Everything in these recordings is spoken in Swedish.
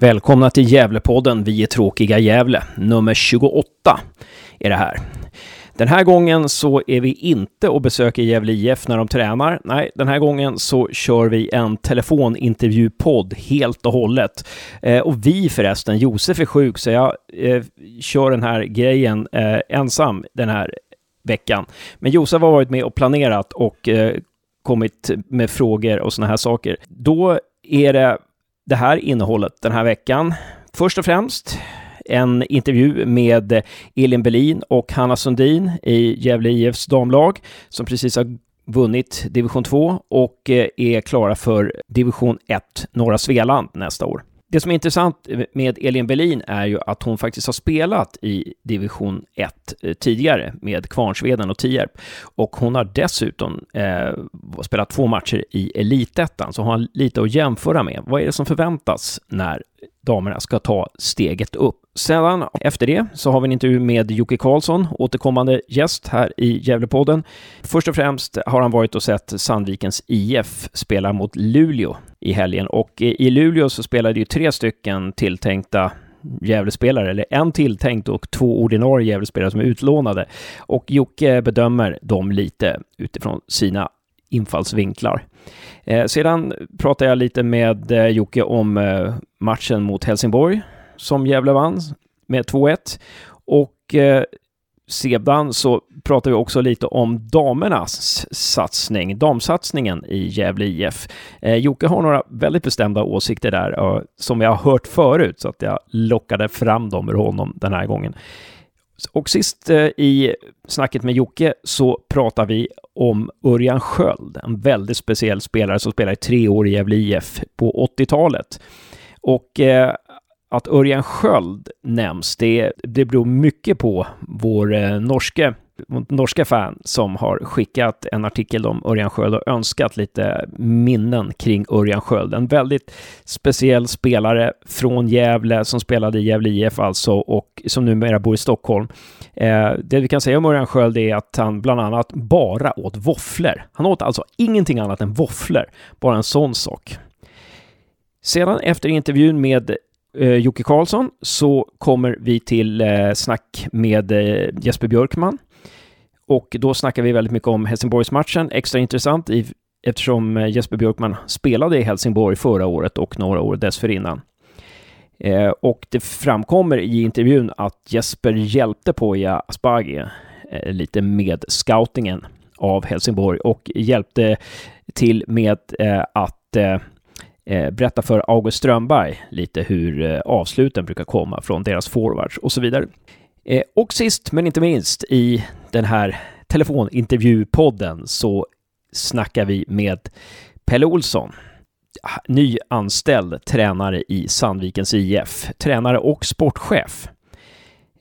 Välkomna till Gävlepodden Vi är tråkiga Gävle. Nummer 28 är det här. Den här gången så är vi inte och besöker Gävle IF när de tränar. Nej, den här gången så kör vi en telefonintervjupodd helt och hållet. Eh, och vi förresten, Josef är sjuk så jag eh, kör den här grejen eh, ensam den här veckan. Men Josef har varit med och planerat och eh, kommit med frågor och sådana här saker. Då är det det här innehållet den här veckan. Först och främst en intervju med Elin Berlin och Hanna Sundin i Gävle IFs damlag som precis har vunnit division 2 och eh, är klara för division 1 norra Svealand nästa år. Det som är intressant med Elin Berlin är ju att hon faktiskt har spelat i division 1 eh, tidigare med Kvarnsveden och Tierp. Och hon har dessutom eh, spelat två matcher i Elitettan, så hon har lite att jämföra med. Vad är det som förväntas när damerna ska ta steget upp. Sedan efter det så har vi en intervju med Jocke Karlsson, återkommande gäst här i Gävlepodden. Först och främst har han varit och sett Sandvikens IF spela mot Luleå i helgen och i Luleå så spelade ju tre stycken tilltänkta Gävlespelare, eller en tilltänkt och två ordinarie Gävlespelare som är utlånade. Och Jocke bedömer dem lite utifrån sina infallsvinklar. Eh, sedan pratar jag lite med eh, Jocke om eh, matchen mot Helsingborg som Gävle vann med 2-1. Och eh, sedan så pratar vi också lite om damernas satsning, damsatsningen i Gävle IF. Eh, Jocke har några väldigt bestämda åsikter där eh, som jag har hört förut så att jag lockade fram dem ur honom den här gången. Och sist eh, i snacket med Jocke så pratar vi om Örjan Sköld, en väldigt speciell spelare som spelade i tre år i Gävle IF på 80-talet. Och eh, att Örjan Sköld nämns, det, det beror mycket på vår eh, norske norska fan som har skickat en artikel om Örjan Sköld och önskat lite minnen kring Örjan Sköld. En väldigt speciell spelare från Gävle som spelade i Gävle IF alltså och som numera bor i Stockholm. Eh, det vi kan säga om Örjan Sköld är att han bland annat bara åt våfflor. Han åt alltså ingenting annat än våfflor, bara en sån sak. Sedan efter intervjun med eh, Jocke Karlsson så kommer vi till eh, snack med eh, Jesper Björkman och då snackar vi väldigt mycket om Helsingborgsmatchen. Extra intressant i, eftersom eh, Jesper Björkman spelade i Helsingborg förra året och några år dessförinnan. Eh, och det framkommer i intervjun att Jesper hjälpte Poja Asbaghi eh, lite med scoutingen av Helsingborg och hjälpte till med eh, att eh, Eh, berätta för August Strömberg lite hur eh, avsluten brukar komma från deras forwards och så vidare. Eh, och sist men inte minst i den här telefonintervjupodden så snackar vi med Pelle Olsson, ny anställd tränare i Sandvikens IF, tränare och sportchef.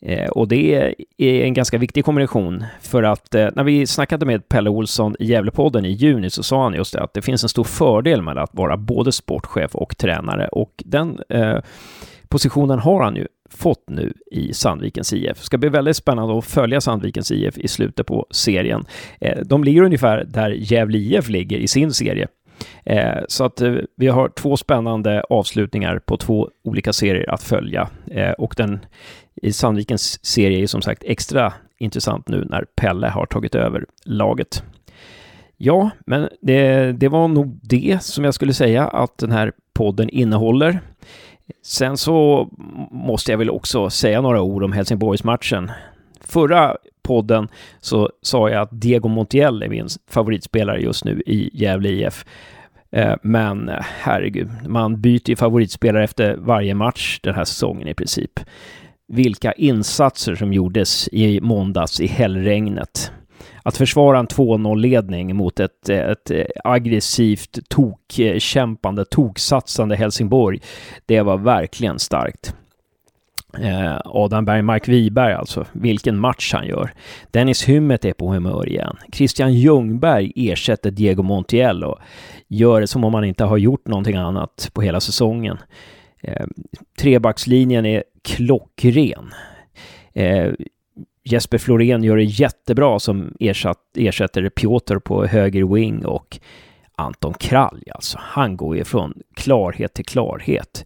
Eh, och det är en ganska viktig kombination för att eh, när vi snackade med Pelle Olsson i Gävlepodden i juni så sa han just det att det finns en stor fördel med att vara både sportchef och tränare och den eh, positionen har han ju fått nu i Sandvikens IF. Det ska bli väldigt spännande att följa Sandvikens IF i slutet på serien. Eh, de ligger ungefär där Gävle IF ligger i sin serie. Eh, så att eh, vi har två spännande avslutningar på två olika serier att följa. Eh, och den i Sandvikens serie är som sagt extra intressant nu när Pelle har tagit över laget. Ja, men det, det var nog det som jag skulle säga att den här podden innehåller. Sen så måste jag väl också säga några ord om Helsingborgsmatchen. Förra podden så sa jag att Diego Montiel är min favoritspelare just nu i Gävle IF. Eh, men eh, herregud, man byter ju favoritspelare efter varje match den här säsongen i princip. Vilka insatser som gjordes i måndags i hällregnet att försvara en 2-0-ledning mot ett, eh, ett aggressivt, tokkämpande, toksatsande Helsingborg, det var verkligen starkt. Eh, Adam Bergmark Wiberg alltså, vilken match han gör. Dennis Hymmet är på humör igen. Christian Ljungberg ersätter Diego Montiel och gör det som om han inte har gjort någonting annat på hela säsongen. Eh, trebackslinjen är klockren. Eh, Jesper Florén gör det jättebra som ersatt, ersätter Piotr på höger wing och Anton Kralj alltså. Han går ju från klarhet till klarhet.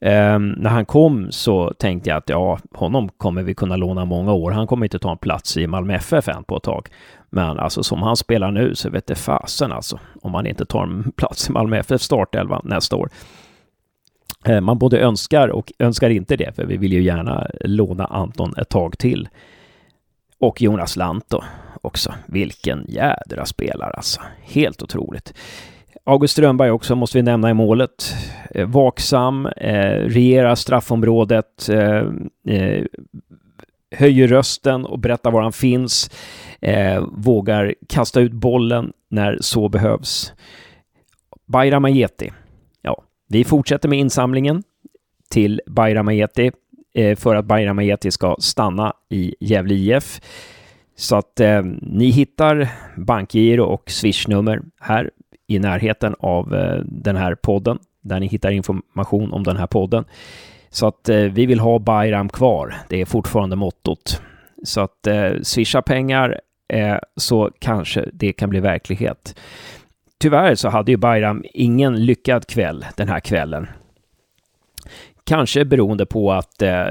Um, när han kom så tänkte jag att ja, honom kommer vi kunna låna många år. Han kommer inte ta en plats i Malmö FF än på ett tag. Men alltså som han spelar nu så vet det fasen alltså om han inte tar en plats i Malmö FF startelva nästa år. Uh, man både önskar och önskar inte det, för vi vill ju gärna låna Anton ett tag till. Och Jonas Lantto också. Vilken jädra spelare alltså. Helt otroligt. August Strömberg också måste vi nämna i målet. Eh, vaksam, eh, regerar straffområdet, eh, eh, höjer rösten och berättar var han finns. Eh, vågar kasta ut bollen när så behövs. Bayram Ajeti. Ja, vi fortsätter med insamlingen till Bayram Ajeti eh, för att Bayram Ajeti ska stanna i Gävle IF. Så att eh, ni hittar bankgiro och swishnummer här i närheten av eh, den här podden, där ni hittar information om den här podden. Så att eh, vi vill ha Bayram kvar. Det är fortfarande mottot. Så att eh, swisha pengar eh, så kanske det kan bli verklighet. Tyvärr så hade ju Bayram ingen lyckad kväll den här kvällen. Kanske beroende på att eh,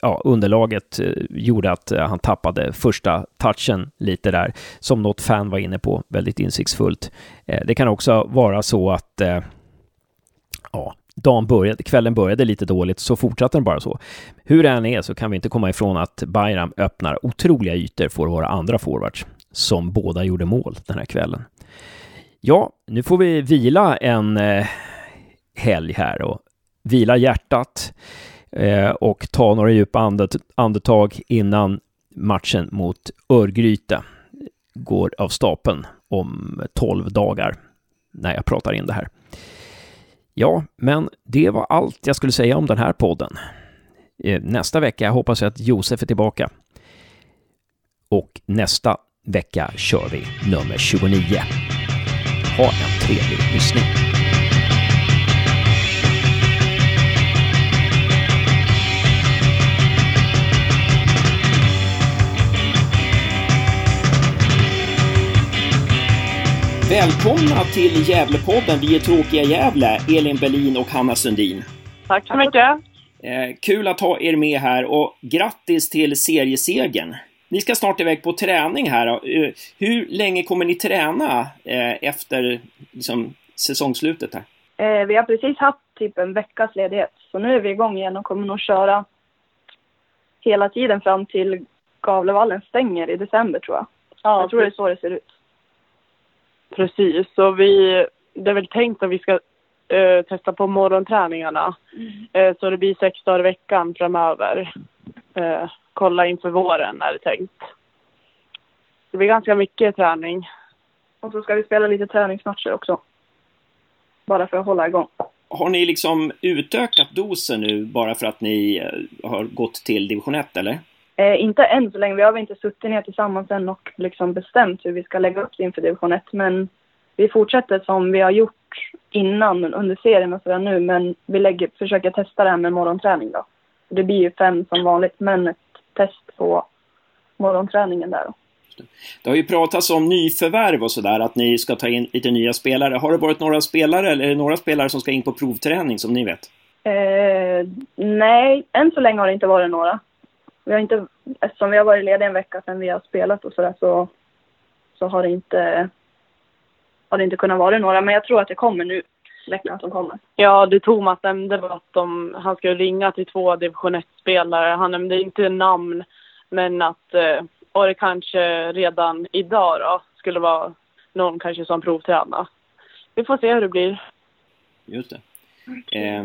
ja, underlaget eh, gjorde att eh, han tappade första touchen lite där, som något fan var inne på, väldigt insiktsfullt. Eh, det kan också vara så att eh, ja, dagen började, kvällen började lite dåligt, så fortsatte den bara så. Hur det än är så kan vi inte komma ifrån att Bayram öppnar otroliga ytor för våra andra forwards, som båda gjorde mål den här kvällen. Ja, nu får vi vila en eh, helg här och vila hjärtat eh, och ta några djupa andetag innan matchen mot Örgryte går av stapeln om 12 dagar när jag pratar in det här. Ja, men det var allt jag skulle säga om den här podden. Eh, nästa vecka hoppas jag att Josef är tillbaka. Och nästa vecka kör vi nummer 29. Ha en trevlig lyssning. Välkomna till Gävlepodden. Vi är tråkiga Gävle, Elin Berlin och Hanna Sundin. Tack så mycket. Eh, kul att ha er med här och grattis till seriesegern. Ni ska snart iväg på träning här. Eh, hur länge kommer ni träna eh, efter liksom, säsongslutet här? Vi har precis haft typ en veckas ledighet, så nu är vi igång igen och kommer nog köra hela tiden fram till Gavlevallen stänger i december tror jag. Ja, jag tror det är så det ser ut. Precis, så vi, det är väl tänkt att vi ska eh, testa på morgonträningarna. Mm. Eh, så det blir sex dagar i veckan framöver. Eh, kolla inför våren är det tänkt. Det blir ganska mycket träning. Och så ska vi spela lite träningsmatcher också. Bara för att hålla igång. Har ni liksom utökat dosen nu bara för att ni eh, har gått till division 1 eller? Eh, inte än så länge. Vi har inte suttit ner tillsammans än och liksom bestämt hur vi ska lägga upp det inför division 1. Men vi fortsätter som vi har gjort innan under serien och sådär nu. Men vi lägger, försöker testa det här med morgonträning då. Det blir ju fem som vanligt, men ett test på morgonträningen där då. Det har ju pratats om nyförvärv och sådär, att ni ska ta in lite nya spelare. Har det varit några spelare, eller är det några spelare som ska in på provträning som ni vet? Eh, nej, än så länge har det inte varit några vi har inte, eftersom vi har varit lediga en vecka sedan vi har spelat och sådär så, så har det inte, har det inte kunnat vara några. Men jag tror att det kommer nu, veckan som kommer. Ja, det Thomas nämnde var att de, han skulle ringa till två division 1-spelare. Han nämnde inte namn, men att eh, och det kanske redan idag då skulle vara någon kanske som provtränar. Vi får se hur det blir. Just det. Eh,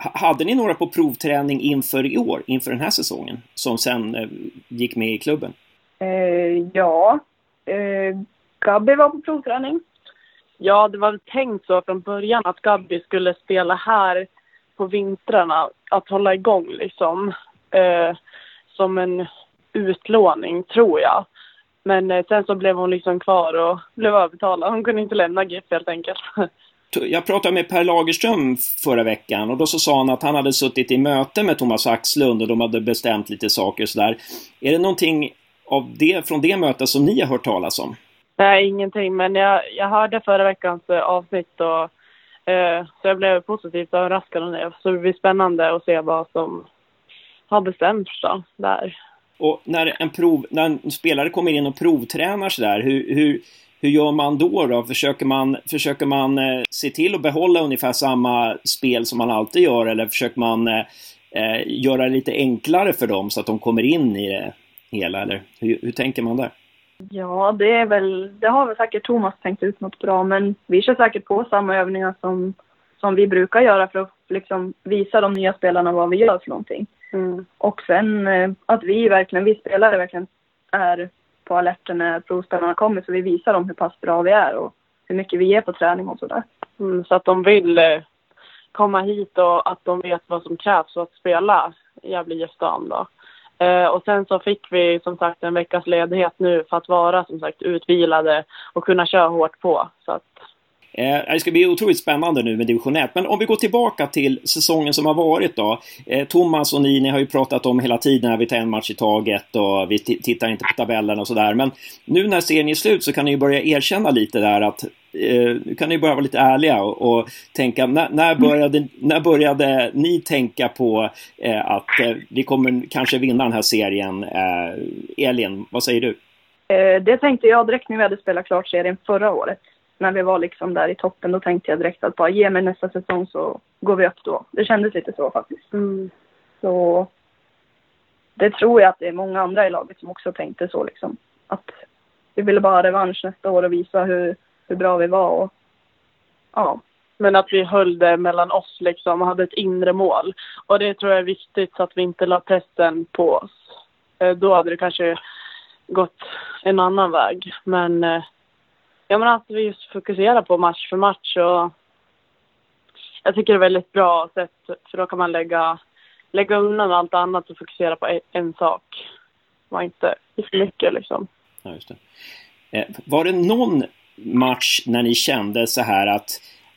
hade ni några på provträning inför i år, inför den här säsongen, som sen eh, gick med i klubben? Eh, ja, eh, Gabby var på provträning. Ja, det var tänkt så från början att Gabby skulle spela här på vintrarna, att hålla igång liksom. Eh, som en utlåning, tror jag. Men eh, sen så blev hon liksom kvar och blev övertalad. Hon kunde inte lämna GIF helt enkelt. jag pratade med Per Lagerström förra veckan och då så sa han att han hade suttit i möte med Thomas Axlund och de hade bestämt lite saker och sådär. Är det någonting av det, från det mötet som ni har hört talas om? Nej, ingenting, men jag, jag hörde förra veckans eh, avsnitt och Eh, så jag blev positivt överraskad av det. Så det blir spännande att se vad som har bestämts då, där. Och när en, prov, när en spelare kommer in och provtränar sådär, hur, hur, hur gör man då? då? Försöker man, försöker man eh, se till att behålla ungefär samma spel som man alltid gör eller försöker man eh, eh, göra det lite enklare för dem så att de kommer in i det hela? Eller hur, hur tänker man där? Ja, det är väl, det har väl säkert Thomas tänkt ut något bra, men vi kör säkert på samma övningar som, som vi brukar göra för att liksom visa de nya spelarna vad vi gör för någonting. Mm. Och sen eh, att vi verkligen, vi spelare verkligen är på alerten när provspelarna kommer så vi visar dem hur pass bra vi är och hur mycket vi ger på träning och sådär. Mm, så att de vill eh, komma hit och att de vet vad som krävs för att spela i Gävle IF-stan då. Eh, och sen så fick vi som sagt en veckas ledighet nu för att vara som sagt utvilade och kunna köra hårt på. Så att Eh, det ska bli otroligt spännande nu med division 1. Men om vi går tillbaka till säsongen som har varit då. Eh, Thomas och ni, ni har ju pratat om hela tiden att vi tar en match i taget och vi tittar inte på tabellen och sådär. Men nu när serien är slut så kan ni ju börja erkänna lite där att eh, nu kan ni börja vara lite ärliga och, och tänka, när, när, började, när började ni tänka på eh, att eh, vi kommer kanske vinna den här serien? Eh, Elin, vad säger du? Eh, det tänkte jag direkt när vi hade spelat klart serien förra året när vi var liksom där i toppen, då tänkte jag direkt att bara ge mig nästa säsong så går vi upp då. Det kändes lite så faktiskt. Mm. Så det tror jag att det är många andra i laget som också tänkte så liksom. Att vi ville bara ha revansch nästa år och visa hur, hur bra vi var och ja. Men att vi höll det mellan oss liksom och hade ett inre mål. Och det tror jag är viktigt så att vi inte la pressen på oss. Eh, då hade det kanske gått en annan väg. Men eh, Ja, men att vi just fokuserar på match för match och jag tycker det är väldigt bra sätt för då kan man lägga, lägga undan allt annat och fokusera på en, sak. Var inte för mycket liksom. Ja, just det. Eh, var det någon match när ni kände så här att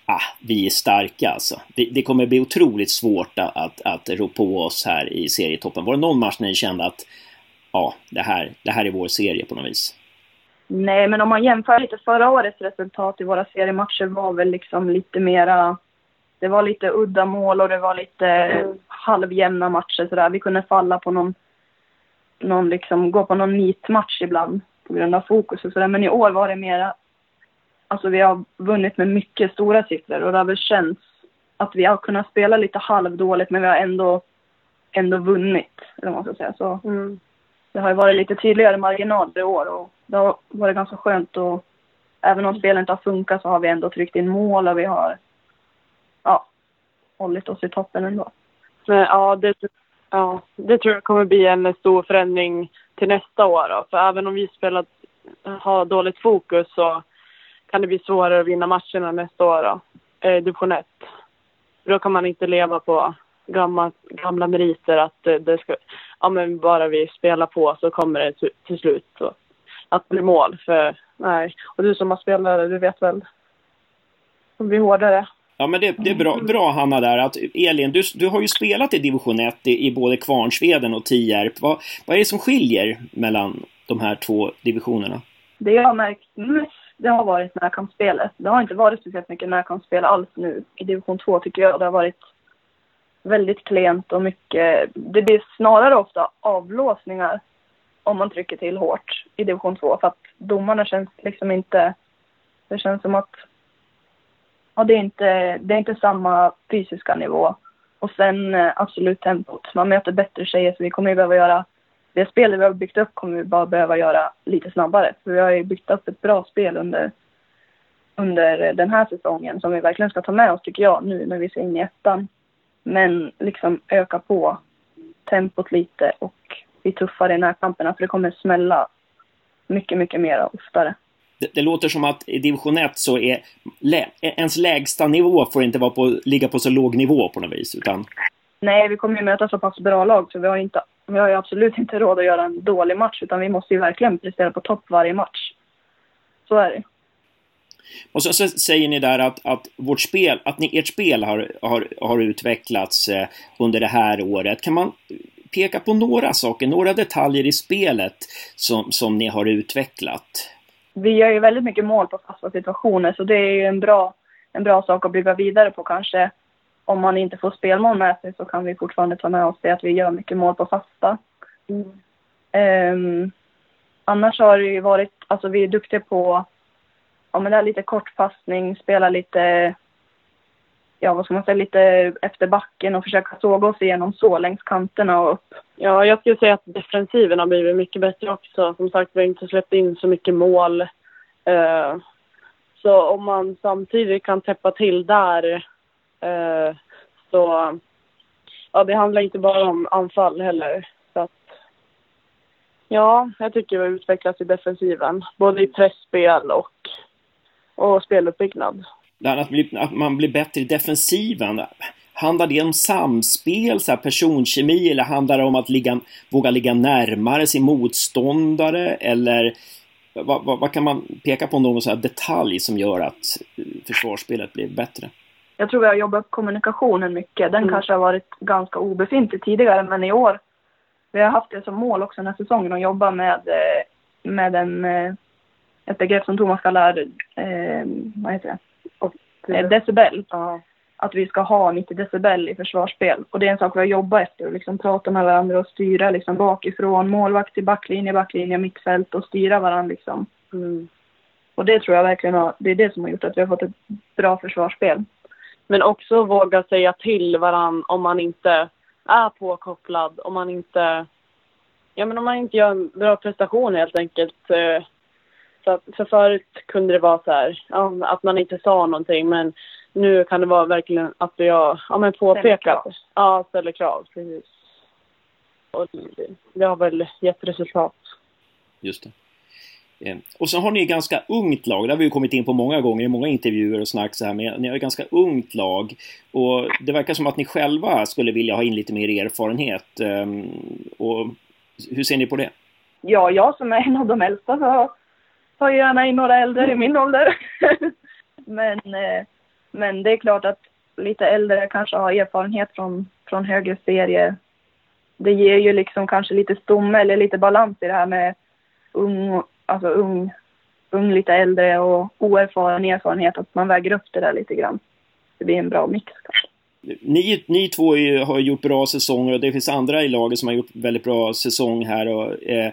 ah, vi är starka alltså. Det, det kommer bli otroligt svårt att, att, att rå på oss här i serietoppen. Var det någon match när ni kände att ja, det här, det här är vår serie på något vis? Nej, men om man jämför lite förra årets resultat i våra seriematcher var väl liksom lite mera... Det var lite udda mål och det var lite mm. halvjämna matcher sådär. Vi kunde falla på någon, någon liksom, gå på någon nitmatch ibland på grund av fokus och sådär. Men i år var det mera, alltså vi har vunnit med mycket stora siffror och det har väl känts att vi har kunnat spela lite halvdåligt men vi har ändå, ändå vunnit, eller vad man ska säga. Så mm det har ju varit lite tydligare marginaler i år och det har varit ganska skönt och även om spelet inte har funkat så har vi ändå tryckt in mål och vi har ja, hållit oss i toppen ändå. Men, ja, det, ja, det tror jag kommer bli en stor förändring till nästa år. Då. För även om vi spelat, har dåligt fokus så kan det bli svårare att vinna matcherna nästa år. Då. Eh, division 1. Då kan man inte leva på gamla, gamla meriter att det ska, ja men bara vi spelar på så kommer det till, till slut. Så att bli mål. För nej, och du som har spelare, du vet väl. Det blir hårdare. Ja men det, det, är bra, bra Hanna där att Elin, du, du har ju spelat i division 1 i, i både Kvarnsveden och Tierp. Vad, vad är det som skiljer mellan de här två divisionerna? Det jag har märkt mest det har varit närkampsspelet. Det har inte varit speciellt mycket närkampsspel alls nu i division 2 tycker jag. Det har varit väldigt klent och mycket, det blir snarare ofta avlåsningar om man trycker till hårt i division 2 för att domarna känns liksom inte... Det känns som att ja, det, är inte, det är inte samma fysiska nivå. Och sen eh, absolut tempot. Man möter bättre tjejer så vi kommer ju behöva göra... Det spelet vi har byggt upp kommer vi bara behöva göra lite snabbare. För vi har ju byggt upp ett bra spel under, under den här säsongen som vi verkligen ska ta med oss tycker jag nu när vi ser in i ettan. Men liksom öka på tempot lite och bli tuffare i närkamperna för det kommer smälla mycket, mycket mer oftare. Det, det, låter som att i division 1 så är lä, ens lägsta nivå får inte vara på, ligga på så låg nivå på något vis, utan... Nej, vi kommer ju möta så pass bra lag så vi har, inte, vi har ju absolut inte råd att göra en dålig match utan vi måste ju verkligen prestera på topp varje match. Så är det. Och så, så, säger ni där att, att vårt spel, att ni, ert spel har, har, har utvecklats eh, under det här året. Kan man peka på några saker, några detaljer i spelet som, som ni har utvecklat? Vi gör ju väldigt mycket mål på fasta situationer så det är ju en bra, en bra sak att bygga vidare på kanske. Om man inte får spelmål med sig så kan vi fortfarande ta med oss det att vi gör mycket mål på fasta. Mm. Um, annars har det ju varit, alltså vi är duktiga på, ja men det är lite kortpassning, spela lite, ja vad ska man säga, lite efter backen och försöka såga oss igenom så längs kanterna och upp. Ja, jag skulle säga att defensiven har blivit mycket bättre också. Som sagt, vi har inte släppt in så mycket mål. Uh, så om man samtidigt kan täppa till där uh, så, ja det handlar inte bara om anfall heller. Så att, ja, jag tycker vi har utvecklats i defensiven. Både i pressspel och, och speluppbyggnad. Att, bli, att man blir bättre i defensiven, handlar det om samspel, så här personkemi, eller handlar det om att ligga, våga ligga närmare sin motståndare? Eller vad, vad, vad kan man peka på någon så detalj som gör att försvarsspelet blir bättre? Jag tror vi har jobbat kommunikationen mycket. Den mm. kanske har varit ganska obefintlig tidigare, men i år vi har haft det som mål också den här säsongen att jobba med, eh, med en, eh, ett begrepp som Thomas kallar, eh, vad heter det? Och, eh, decibel. Ja. Att vi ska ha 90 decibel i försvarsspel. Och det är en sak vi har jobbat efter, att liksom prata med varandra och styra liksom bakifrån, målvakt till backlinje, backlinje, mittfält och styra varandra liksom. Mm. Och det tror jag verkligen har, det är det som har gjort att vi har fått ett bra försvarsspel. Men också våga säga till varandra om man inte är påkopplad, om man inte... Ja, men om man inte gör en bra prestation helt enkelt. Eh, så att, för förut kunde det vara så här, ja, att man inte sa någonting, men nu kan det vara verkligen att jag ja, men påpekat. Ja, ställer krav. Precis. Och det, har väl gett resultat. Just det. Eh, och så har ni ett ganska ungt lag, det har vi ju kommit in på många gånger i många intervjuer och snack så här, men ni har ett ganska ungt lag och det verkar som att ni själva skulle vilja ha in lite mer erfarenhet. Ehm, och hur ser ni på det? Ja, jag som är en av de äldsta så tar ju gärna in några äldre i min ålder. men, eh, men det är klart att lite äldre kanske har erfarenhet från, från högre serier. Det ger ju liksom kanske lite stomme eller lite balans i det här med ung alltså ung, ung lite äldre och oerfaren erfarenhet, att man väger upp det där lite grann. Det blir en bra mix kanske. Ni, ni två är, har gjort bra säsonger och det finns andra i laget som har gjort väldigt bra säsong här. Och, eh,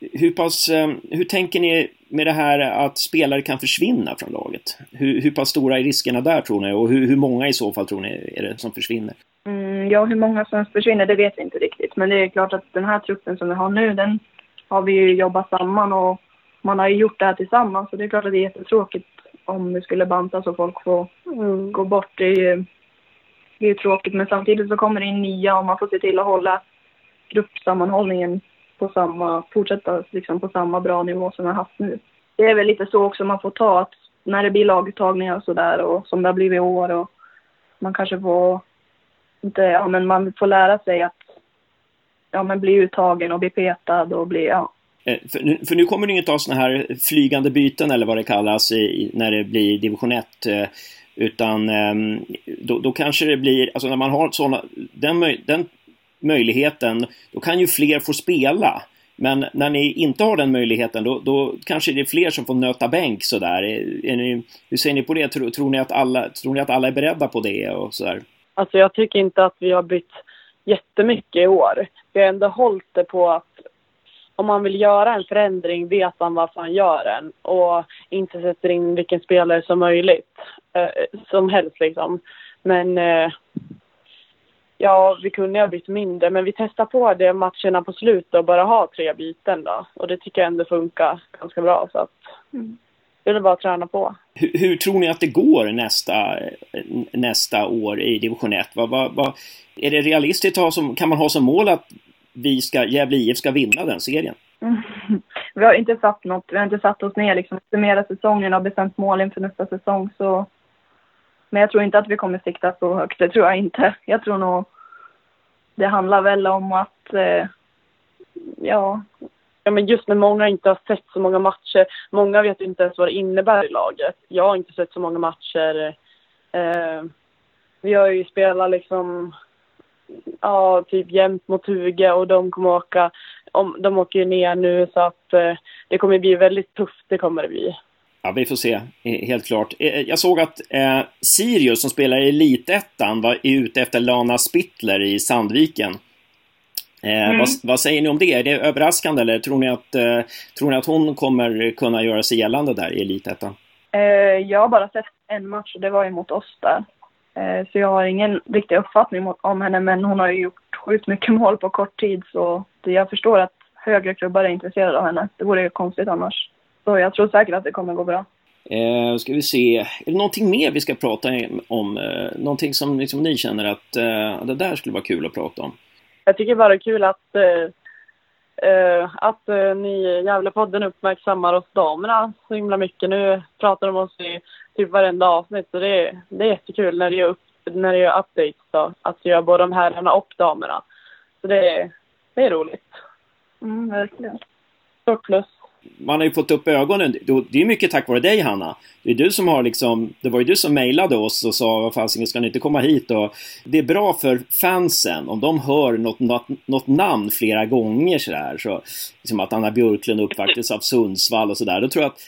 hur, pass, eh, hur tänker ni med det här att spelare kan försvinna från laget? Hur, hur pass stora är riskerna där tror ni och hur, hur många i så fall tror ni är det som försvinner? Mm, ja, hur många som försvinner det vet vi inte riktigt. Men det är klart att den här truppen som vi har nu, den har vi ju jobbat samman och man har ju gjort det här tillsammans så det är klart att det är jättetråkigt om det skulle bantas och folk får mm, gå bort. Det är ju det är tråkigt men samtidigt så kommer det in nya och man får se till att hålla gruppsammanhållningen på samma, fortsätta liksom på samma bra nivå som vi har haft nu. Det är väl lite så också man får ta att när det blir laguttagningar och sådär och som det har blivit i år och man kanske får inte, ja men man får lära sig att ja men bli uttagen och bli petad och bli, ja eh, för nu, för nu kommer det inte ha sådana här flygande byten eller vad det kallas i, när det blir division 1. Eh, utan ehm, då, då, kanske det blir, alltså när man har såna, den, den möjligheten, då kan ju fler få spela. Men när ni inte har den möjligheten, då, då kanske det är fler som får nöta bänk sådär. Är, är ni, hur ser ni på det? Tror, tror, ni att alla, tror ni att alla är beredda på det och sådär? Alltså jag tycker inte att vi har bytt jättemycket i år. Vi har ändå hållit det på att om man vill göra en förändring vet man varför man gör den och inte sätter in vilken spelare som möjligt. Eh, som helst liksom. Men eh, ja, vi kunde ha bytt mindre men vi testar på det matcherna på slutet och bara ha tre byten då. Och det tycker jag ändå funkar ganska bra så att mm. det är bara att träna på. Hur, hur, tror ni att det går nästa, nästa år i division 1? Vad, vad, vad, är det realistiskt att ha som, kan man ha som mål att vi ska, Gävle IF ska vinna den serien? Mm. Vi har inte satt något, vi har inte satt oss ner liksom, summera säsongen och bestämt mål inför nästa säsong så men jag tror inte att vi kommer sikta så högt, det tror jag inte. Jag tror nog det handlar väl om att, eh, ja. Ja men just när många inte har sett så många matcher, många vet inte ens vad det innebär i laget. Jag har inte sett så många matcher. Eh, vi har ju spelat liksom ja, typ jämt mot Huge och de kommer åka, om, de åker ju ner nu så att eh, det kommer bli väldigt tufft, det kommer det bli. Ja, vi får se. Helt klart. Jag såg att eh, Sirius som spelar i Elitettan var ute efter Lana Spittler i Sandviken. Eh, mm. vad, vad, säger ni om det? Är det överraskande eller tror ni att, eh, tror ni att hon kommer kunna göra sig gällande där i Elitettan? Eh, jag har bara sett en match och det var ju mot oss där. Eh, så jag har ingen riktig uppfattning om henne men hon har ju gjort sjukt mycket mål på kort tid så jag förstår att högre klubbar är intresserade av henne. Det vore ju konstigt annars. Så jag tror säkert att det kommer gå bra. Eh, ska vi se, är det någonting mer vi ska prata om? Eh, någonting som liksom ni känner att eh, det där skulle vara kul att prata om? Jag tycker bara det är kul att, eh, eh att eh, ni Gävlepodden uppmärksammar oss damerna så himla mycket. Nu pratar de om oss i typ varenda avsnitt så det, är, det är jättekul när det gör, upp, när det gör updates då, att göra både de herrarna och damerna. Så det, det är roligt. Mm, verkligen. Stort plus man har ju fått upp ögonen. Det är mycket tack vare dig Hanna. Det är du som har liksom, det var ju du som mejlade oss och sa vad fasiken ska ni inte komma hit och det är bra för fansen om de hör något, något, något namn flera gånger sådär. Så, liksom att Anna Björklund uppvaktades av Sundsvall och sådär. Då tror jag att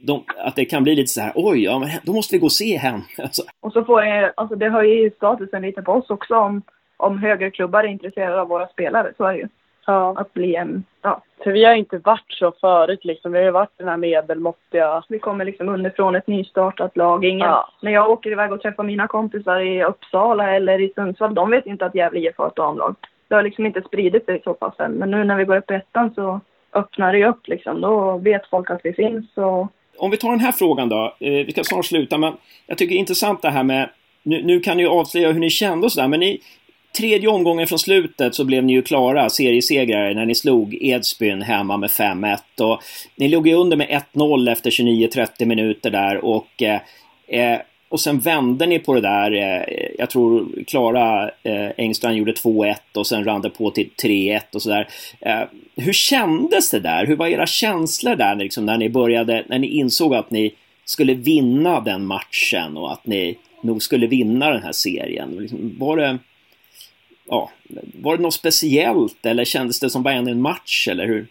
de, att det kan bli lite så här, oj, ja, men då måste vi gå och se henne. Alltså. Och så får det, alltså det höjer ju statusen lite på oss också om, om högre klubbar är intresserade av våra spelare, så är det ju. Ja. Att bli en, ja. För vi har inte varit så förut liksom. Vi har ju varit den här medelmåttiga. Vi kommer liksom underifrån ett nystartat lag. Ingen, ja. När jag åker iväg och träffar mina kompisar i Uppsala eller i Sundsvall, de vet inte att Gävle IF har ett damlag. Det har liksom inte spridit sig så pass än. Men nu när vi går upp i ettan så öppnar det ju upp liksom. Då vet folk att vi finns och... Om vi tar den här frågan då. Eh, vi ska snart sluta men jag tycker det är intressant det här med nu, nu kan ni ju avslöja hur ni kände och sådär men ni, tredje omgången från slutet så blev ni ju klara seriesegrare när ni slog Edsbyn hemma med 5-1. Och ni låg ju under med 1-0 efter 29-30 minuter där och eh, eh, och sen vände ni på det där. Eh, jag tror Klara eh, Engstrand gjorde 2-1 och sen rann det på till 3-1 och sådär. Eh, hur kändes det där? Hur var era känslor där liksom, när ni började, när ni insåg att ni skulle vinna den matchen och att ni nog skulle vinna den här serien? Liksom, var det ja, var det något speciellt eller kändes det som bara en match eller hur?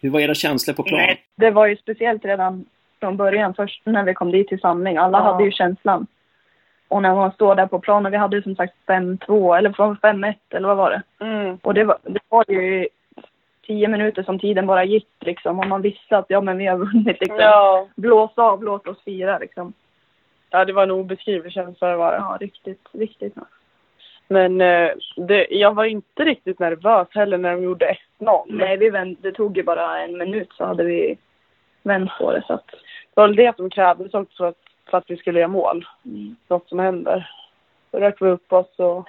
Hur var era känslor på plan? Nej, det var ju speciellt redan från början, först när vi kom dit till samling. Alla ja. hade ju känslan. Och när man står där på planen, vi hade ju som sagt 5-2 eller 5-1 eller vad var det? Mm. Och det var, det var ju tio minuter som tiden bara gick liksom och man visste att ja men vi har vunnit liksom. Ja. Blås av, låt oss fira liksom. Ja det var en obeskrivlig känsla det var Ja riktigt, riktigt. Men eh, det, jag var inte riktigt nervös heller när de gjorde 1-0. Nej, vi vänt, det tog ju bara en minut så hade vi vänt på det. Så att... Det var det som krävdes också för att, för att vi skulle göra mål. Mm. Något som händer. Då rök vi upp oss och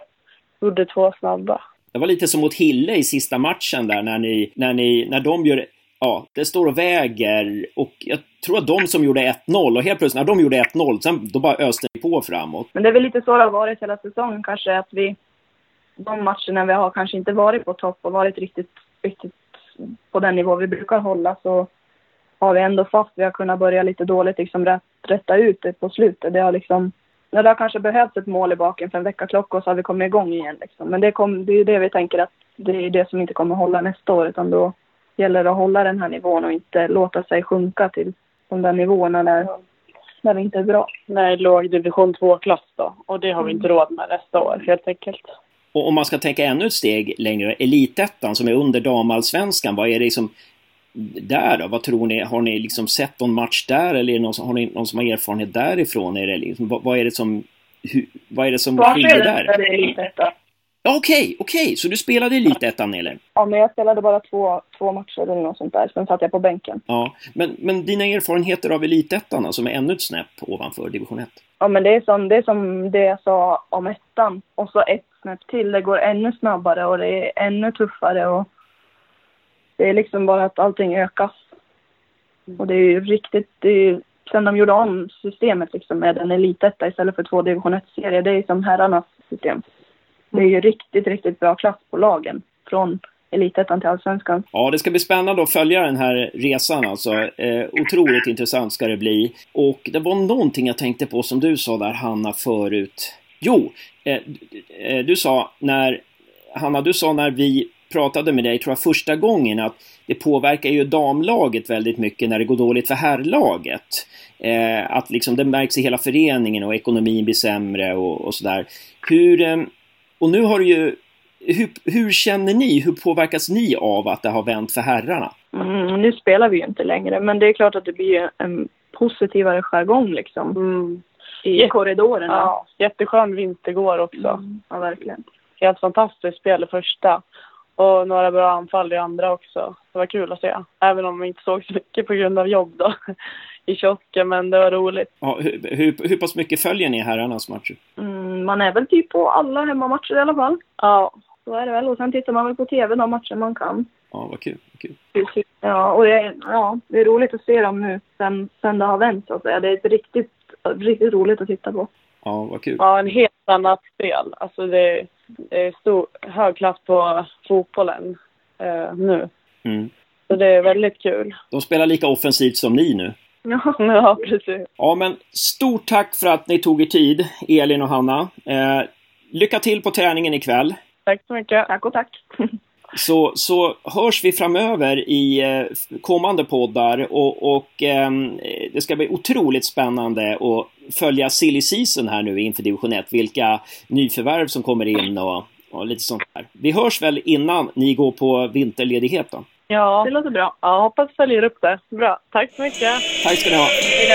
gjorde två snabba. Det var lite som mot Hille i sista matchen där när ni, när ni, när de gör ja, det står och väger och jag tror att de som gjorde 1-0 och helt plötsligt när de gjorde 1-0, sen då bara öste ni på framåt. Men det är väl lite så det har varit hela säsongen kanske, att vi de matcherna vi har kanske inte varit på topp och varit riktigt, riktigt på den nivå vi brukar hålla så har vi ändå fast vi har kunnat börja lite dåligt liksom rätt, rätta ut det på slutet. Det har liksom, när det har kanske behövts ett mål i baken för en veckaklocka och så har vi kommit igång igen liksom. Men det, kom, det är ju det vi tänker att det är det som inte kommer hålla nästa år utan då gäller det att hålla den här nivån och inte låta sig sjunka till de där nivåerna när, när det inte är bra. Nej, låg division 2-klass då. Och det har vi inte råd med nästa år helt enkelt. Och om man ska tänka ännu ett steg längre, elitettan som är under damallsvenskan, vad är det liksom där då? Vad tror ni? Har ni liksom sett någon match där eller någon, har ni någon som har erfarenhet därifrån? Är det liksom, vad, vad är det som, hur, vad är det som skiljer där? Är det elitettan. Ja, okej, okej, så du spelade Elitettan eller? Ja, men jag spelade bara två, två matcher eller något sånt där, sen satt jag på bänken. Ja, men, men dina erfarenheter av Elitettan, som är ännu ett snäpp ovanför division 1? Ja, men det är som det, är som det jag sa om ettan, och så ett snäpp till. Det går ännu snabbare och det är ännu tuffare och det är liksom bara att allting ökas. Och det är ju riktigt, det är ju, sen de gjorde om systemet liksom med en elitetta istället för två division 1-serier, det är som herrarnas system. Det är ju riktigt, riktigt bra klass på lagen från elitettan till allsvenskan. Ja, det ska bli spännande att följa den här resan alltså. Eh, otroligt intressant ska det bli. Och det var någonting jag tänkte på som du sa där Hanna förut. Jo, eh, eh, du sa när Hanna, du sa när vi pratade med dig, tror jag, första gången att det påverkar ju damlaget väldigt mycket när det går dåligt för herrlaget. Eh, att liksom det märks i hela föreningen och ekonomin blir sämre och, och sådär. Hur, eh, och nu har du ju hur, hur, känner ni? Hur påverkas ni av att det har vänt för herrarna? Mm, nu spelar vi ju inte längre, men det är klart att det blir en positivare jargong liksom. Mm. I Jätte, korridorerna. Ja, jätteskön vinst igår också. Mm, ja, verkligen. Helt fantastiskt spel i första. Och några bra anfall i andra också. Det var kul att se. Även om vi inte såg så mycket på grund av jobb då. I kiosken, men det var roligt. Ja, hur, hur, hur pass mycket följer ni herrarnas matcher? Mm, man är väl typ på alla hemmamatcher i alla fall. Ja. Så är det väl. Och sen tittar man väl på TV de matcher man kan. Ja, vad kul. Vad kul. Ja, och det är, ja, det är roligt att se dem nu sen, sen det har vänt så att säga. Det är riktigt, riktigt roligt att titta på. Ja, vad kul. Ja, en helt annat spel. Alltså det, det är stor, hög klass på fotbollen eh, nu. Mm. Så det är väldigt kul. De spelar lika offensivt som ni nu. Ja, ja precis. Ja, men stort tack för att ni tog er tid, Elin och Hanna. Eh, lycka till på träningen ikväll. Tack så mycket. Tack och tack. Så, så hörs vi framöver i eh, kommande poddar och, och eh, det ska bli otroligt spännande att följa silly season här nu inför division 1. Vilka nyförvärv som kommer in och, och lite sånt där. Vi hörs väl innan ni går på vinterledighet då? Ja, det låter bra. Ja, hoppas följer upp det. Bra. Tack så mycket. Tack ska ni ha. Hej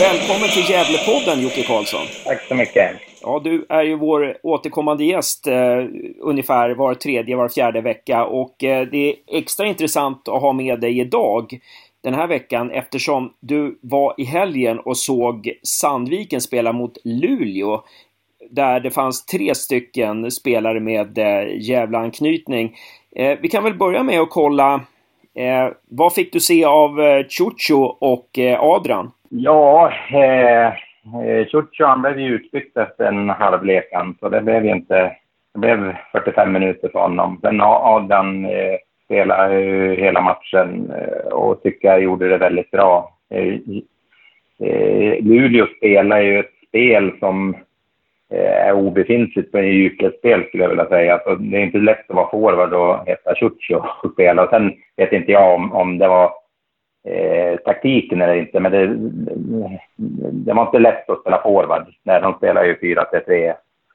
Välkommen till Gävlepodden Jocke Karlsson. Tack så mycket. Ja, du är ju vår återkommande gäst eh, ungefär var tredje, var fjärde vecka och eh, det är extra intressant att ha med dig idag den här veckan eftersom du var i helgen och såg Sandviken spela mot Luleå där det fanns tre stycken spelare med eh, Gävleanknytning. Eh, vi kan väl börja med att kolla eh, vad fick du se av eh, Chucho och eh, Adrian? Ja, eh, eh Chucho han blev ju utbytt efter en halvlekan, så det blev ju inte... Det blev 45 minuter för honom. Sen Adrian eh, spelade hela matchen eh, och tycker jag gjorde det väldigt bra. Eh, eh, Luleå spelar ju ett spel som är obefintligt med djupledsspel skulle jag vilja säga. Så det är inte lätt att vara forward och heta Ciuccio och spela. Och sen vet inte jag om, om det var eh, taktiken eller inte, men det, det var inte lätt att spela forward. Nej, de spelar ju 4-3-3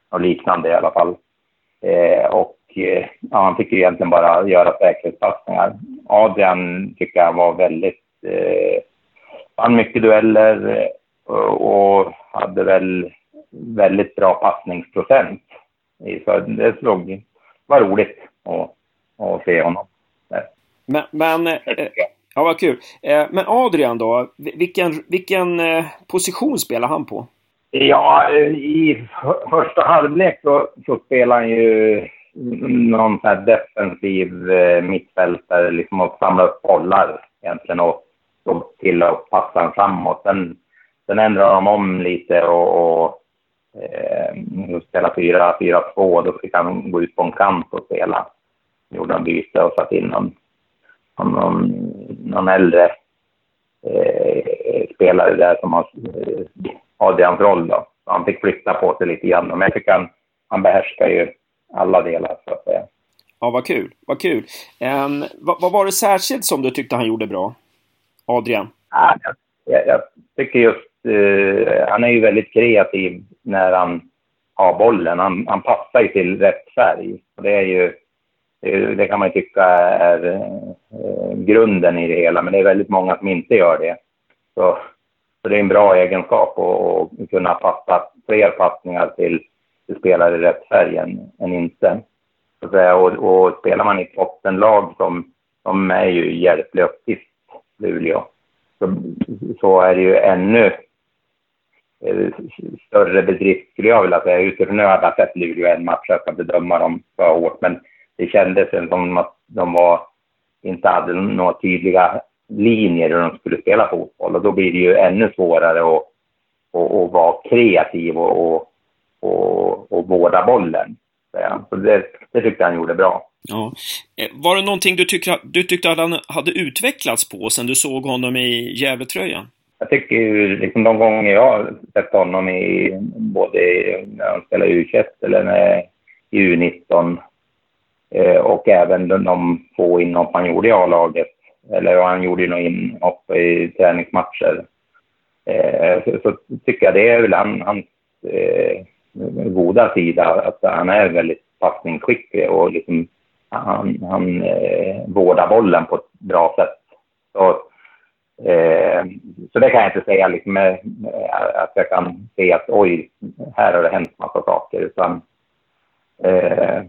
och liknande i alla fall. Eh, och ja, han fick ju egentligen bara göra säkerhetspassningar. Adrian tycker jag var väldigt... Eh, vann mycket dueller och, och hade väl väldigt bra passningsprocent. Så det slog, var roligt att, att se honom. Men, men eh, Ja, vad kul. Eh, men Adrian då, vilken, vilken eh, position spelar han på? Ja, eh, i första halvlek så, så spelar han ju Mm. någon sån här defensiv eh, mittfältare, liksom att samla upp bollar egentligen och, stå till att passa den framåt. Sen, sen ändrar de om lite och, och eh, spela 4-4-2. Då fick han gå ut på en kant och spela. Gjorde han byte och satt in någon någon, någon äldre eh, spelare där som har eh, Adrians roll då. Så han fick flytta på sig lite grann. Men jag tycker han, han behärskar ju alla delar så att säga. Ja, vad kul. Vad kul. Um, vad, vad, var det särskilt som du tyckte han gjorde bra? Adrian? Ja, jag, jag tycker just... Uh, han är ju väldigt kreativ när han har bollen. Han, han passar ju till rätt färg. Och det är ju det kan man tycka är eh, grunden i det hela, men det är väldigt många som inte gör det. Så, så det är en bra egenskap att kunna passa fler passningar till, du spelare i rätt färg än, än inte. Och, och spelar man i ett bottenlag som, som är ju hjälplig uppgift, Luleå, så, så är det ju ännu eh, större bedrift skulle jag vilja säga. Utifrån nu hade jag sett Luleå en match, jag ska bedöma dem för hårt, men det kändes som att de var, inte hade några tydliga linjer hur de skulle spela fotboll. Och då blir det ju ännu svårare att, att, att vara kreativ och, och, och, och vårda bollen. Så det, det tyckte han gjorde bra. Ja. Eh, var det någonting du, tyckte, du tyckte att han hade utvecklats på sen du såg honom i Gävletröjan? Jag tycker ju liksom de gånger jag har sett honom i både när han spelar U21 eller när, i U19 eh, och även de få inhopp han gjorde i A-laget. Eller han gjorde ju några inhopp i träningsmatcher. Eh, så, så, tycker jag det är väl han, hans eh, goda sida, att han är väldigt passningsskicklig och liksom han, han eh, vårdar bollen på ett bra sätt. Så, eh, så det kan jag inte säga liksom, med, eh, att jag kan se att oj, här har det hänt massa saker. Utan, eh,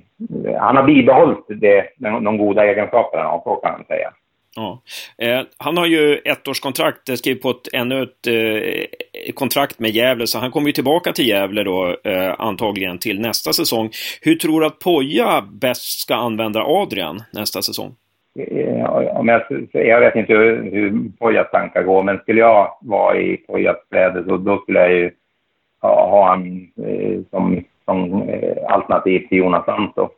han har bibehållit det, de, de goda egenskaperna, så kan man säga. Ja. Eh, han har ju ettårskontrakt, eh, skrivit på ett, ännu ett eh, kontrakt med Gävle, så han kommer ju tillbaka till Gävle då eh, antagligen till nästa säsong. Hur tror du att Poja bäst ska använda Adrian nästa säsong? Eh, jag, jag vet inte hur, hur Pojas tankar går, men skulle jag vara i Pojas kläder så då skulle jag ju ha, ha han eh, som, som eh, alternativ till Jonas Santo.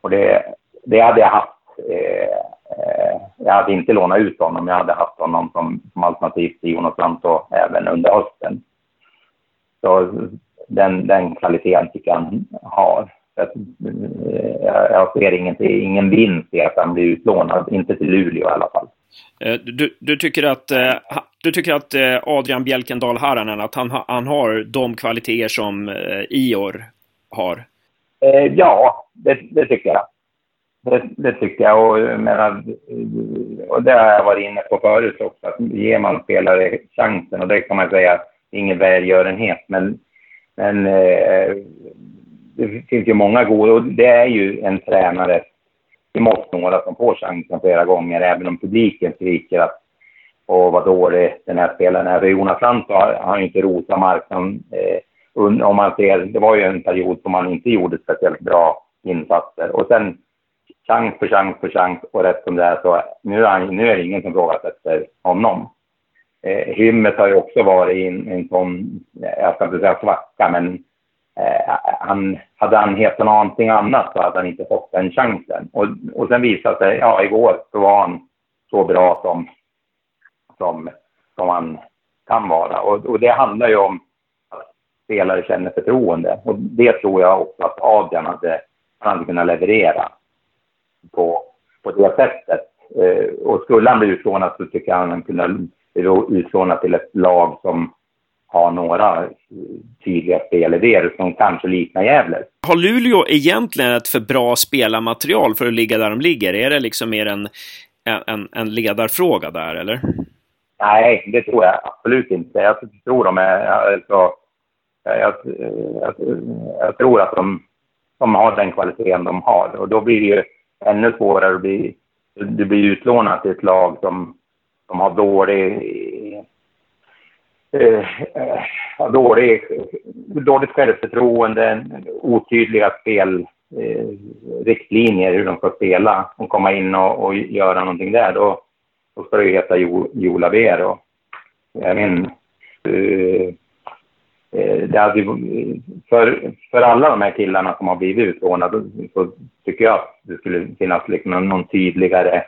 Och det, det hade jag haft eh, Eh, jag hade inte lånat ut honom, jag hade haft honom som, som alternativ till Jonas Lantto även under hösten. Så den, den kvaliteten tycker jag han har. Jag, eh, jag ser ingenting, ingen vinst i att han blir utlånad, inte till Luleå i alla fall. Eh, du, du tycker att, du tycker att Adrian Bjälkendal Haranen, att han, han har de kvaliteter som Ior har? Ja, det, det tycker jag. Det, det, tycker jag. Och, menar, och det har jag varit inne på förut också. Att ger man spelare chansen, och det kan man säga ingen välgörenhet, men, men eh, det finns ju många goda. Och det är ju en tränare, det måste några som får chansen flera gånger, även om publiken skriker att och vad dålig den här spelaren är. Jonas Lantz har, har inte rosat marknaden. Eh, om man ser, det var ju en period som man inte gjorde speciellt bra insatser. Och sen chans på chans på chans och rätt som det är så nu är, han, nu är det ingen som ifrågasätter honom. Eh, Hymmet har ju också varit i en, en sån, jag ska inte säga svacka, men eh, han, hade han hetat någonting annat så hade han inte fått den chansen. Och, och sen visade sig, ja igår så var han så bra som, som, som han kan vara. Och, och det handlar ju om att spelare känner förtroende. Och det tror jag också att Adrian hade, han hade kunnat leverera på, på det sättet. Eh, och skulle han bli utlånad så tycker jag han kunde bli utlånad till ett lag som har några tydliga spelidéer som kanske liknar Gävle. Har Luleå egentligen ett för bra spelarmaterial för att ligga där de ligger? Är det liksom mer en, en, en ledarfråga där, eller? Nej, det tror jag absolut inte. Jag tror de är... Alltså, jag, jag, jag tror att de, de har den kvaliteten de har. Och då blir det ju ännu svårare att bli, du blir utlånad till ett lag som, som har dålig, eh, eh, dålig, dåligt självförtroende, otydliga spelriktlinjer eh, hur de ska spela och komma in och, och göra någonting där, då, då ska det ju heta jo, Jola Ver. jag menar, Eh, Eh, det hade, för, för alla de här killarna som har blivit utlånade så tycker jag att det skulle finnas liksom någon tydligare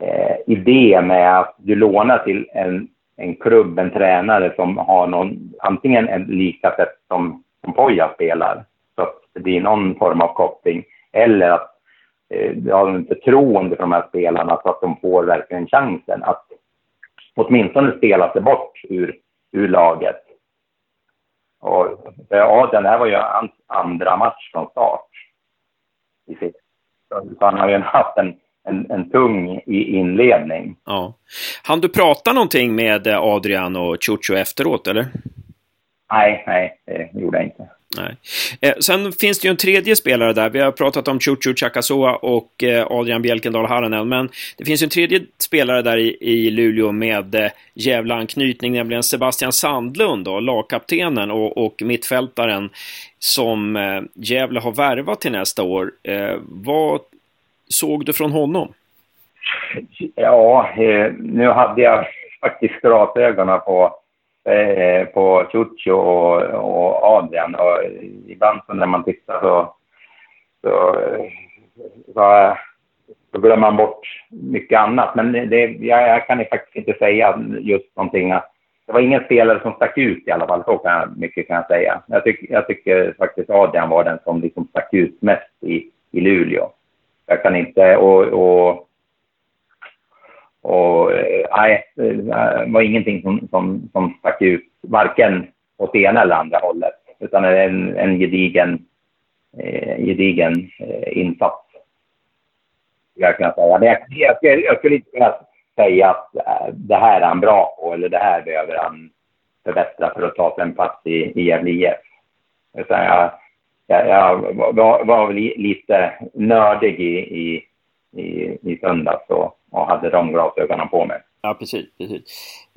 eh, idé med att du lånar till en, en klubb, en tränare som har någon, antingen en lika sätt som, som Poja spelar, så att det blir någon form av koppling, eller att eh, du har en förtroende för de här spelarna så att de får verkligen chansen att åtminstone spela sig bort ur, ur laget och, ja, den här var ju hans andra match från start. I sitt. Så han har ju haft en, en, en tung inledning. Ja. Han du prata någonting med eh, Adrian och Chucho efteråt, eller? Nej, nej, det gjorde jag inte. Nej. Eh, sen finns det ju en tredje spelare där. Vi har pratat om Chuchu Chakasoa och eh, Adrian Bjelkendal Haranen. Men det finns ju en tredje spelare där i, i Luleå med eh, jävla anknytning, nämligen Sebastian Sandlund, då, lagkaptenen och, och mittfältaren som eh, Gävle har värvat till nästa år. Eh, vad såg du från honom? Ja, eh, nu hade jag faktiskt glasögonen på eh, på Chucho och, och Adrian. Och ibland så när man tittar så, så, eh, så, så glömmer man bort mycket annat. Men det, jag, jag kan faktiskt inte säga just någonting. Det var ingen spelare som stack ut i alla fall, så kan jag, mycket kan jag säga. Jag, tyck, jag tycker faktiskt Adrian var den som liksom stack ut mest i, i Luleå. Jag kan inte, och, och och eh, nej, det var ingenting som, som, som stack ut, varken åt ena eller andra hållet, utan en, en gedigen, eh, gedigen eh, insats. Jag, kan säga. Men jag, jag, jag skulle inte kunna säga att eh, det här är han bra på eller det här behöver han förbättra för att ta sig en plats i, i Gävle IF. Jag, jag, jag var, var lite nördig i, i, i, i söndags och, och hade de glasögonen på mig. Ja, precis. precis.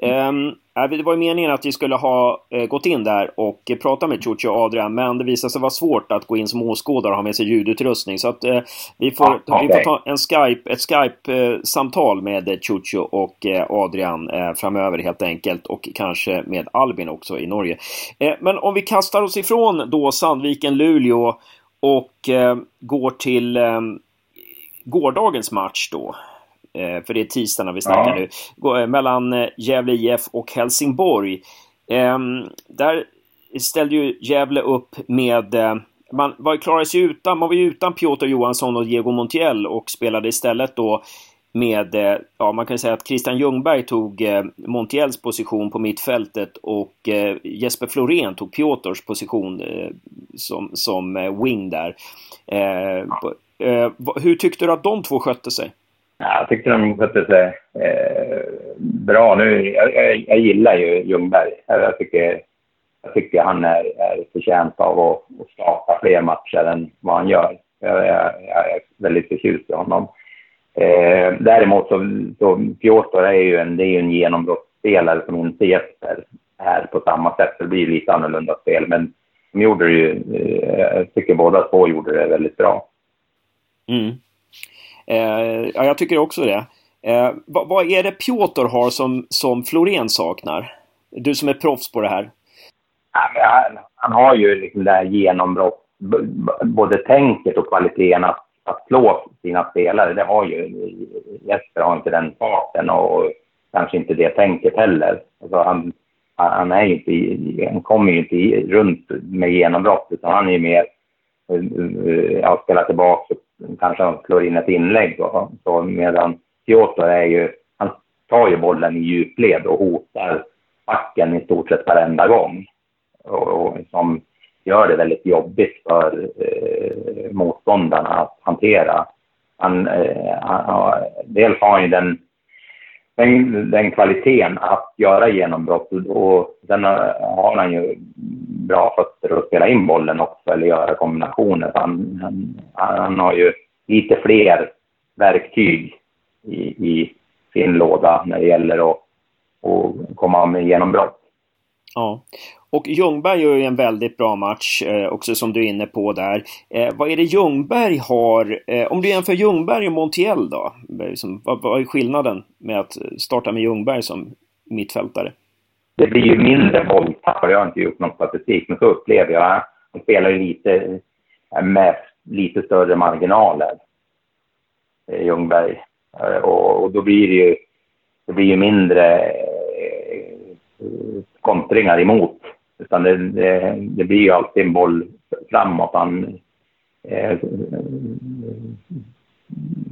Um, det var ju meningen att vi skulle ha uh, gått in där och uh, prata med Ciucci och Adrian, men det visade sig vara svårt att gå in som åskådare och ha med sig ljudutrustning. Så att uh, vi, får, ah, okay. vi får ta en Skype, ett Skype-samtal med Ciucci och Adrian framöver helt enkelt. Och kanske med Albin också i Norge. men om vi kastar oss ifrån då Sandviken-Luleå och går till gårdagens match då. Eh, för det är tisdag när vi snackar ja. nu. Eh, mellan eh, Gävle IF och Helsingborg. Ehm, där ställde ju Gävle upp med man var, klarade sig utan, man var ju utan Piotr Johansson och Diego Montiel och spelade istället då med, eh, ja man kan säga att Christian Ljungberg tog eh, Montiels position på mittfältet och eh, Jesper Florén tog Piotrs position som, som wing där. hur tyckte du att de två skötte sig? Jag tyckte de skötte sig eh, bra. Nu, jag, jag, jag, gillar ju Ljungberg. Jag tycker, jag tycker han är, är förtjänt av att, att starta fler matcher än vad han gör. Jag, jag, jag är väldigt förtjust i honom. Eh, däremot så, så Piotr är ju en, det är ju en genombrottsspelare som inte Jesper är på samma sätt. Det blir lite annorlunda spel, men de gjorde det ju, eh, jag tycker båda två gjorde det väldigt bra. Mm. Eh, ja, jag tycker också det. Eh, vad, vad, är det Piotr har som, som Florén saknar? Du som är proffs på det här. Ja, han, han, har ju liksom det här genombrott, både tänket och kvaliteten att, att slå sina spelare. Det har ju Jesper har inte den farten och kanske inte det tänket heller. Alltså han, han, är inte, han kommer ju inte runt med genombrott utan han är ju mer ja, spela tillbaka och kanske han slår in ett inlägg. Och, så, medan Piotr är ju, han tar ju bollen i djupled och hotar backen i stort sett varenda gång. Och, och som gör det väldigt jobbigt för eh, motståndarna att hantera. Han, eh, han, dels har han ju den den, den kvaliteten att göra genombrott och sen har han ju bra fötter att spela in bollen också eller göra kombinationer. Han, han, han har ju lite fler verktyg i, i sin låda när det gäller att, att komma med genombrott. Ja. Och Ljungberg gör ju en väldigt bra match eh, också som du är inne på där. Eh, vad är det Ljungberg har? Eh, om du jämför Ljungberg och Montiel då? Liksom, vad, vad, är skillnaden med att starta med Ljungberg som mittfältare? Det blir ju mindre bolltapp. Jag har inte gjort någon statistik, men så upplever jag. Han spelar ju lite eh, med lite större marginaler, eh, Ljungberg. Eh, och, och då blir det ju, det blir ju mindre eh, kontringar emot utan det, det, det, blir ju alltid en boll framåt. Han, eh,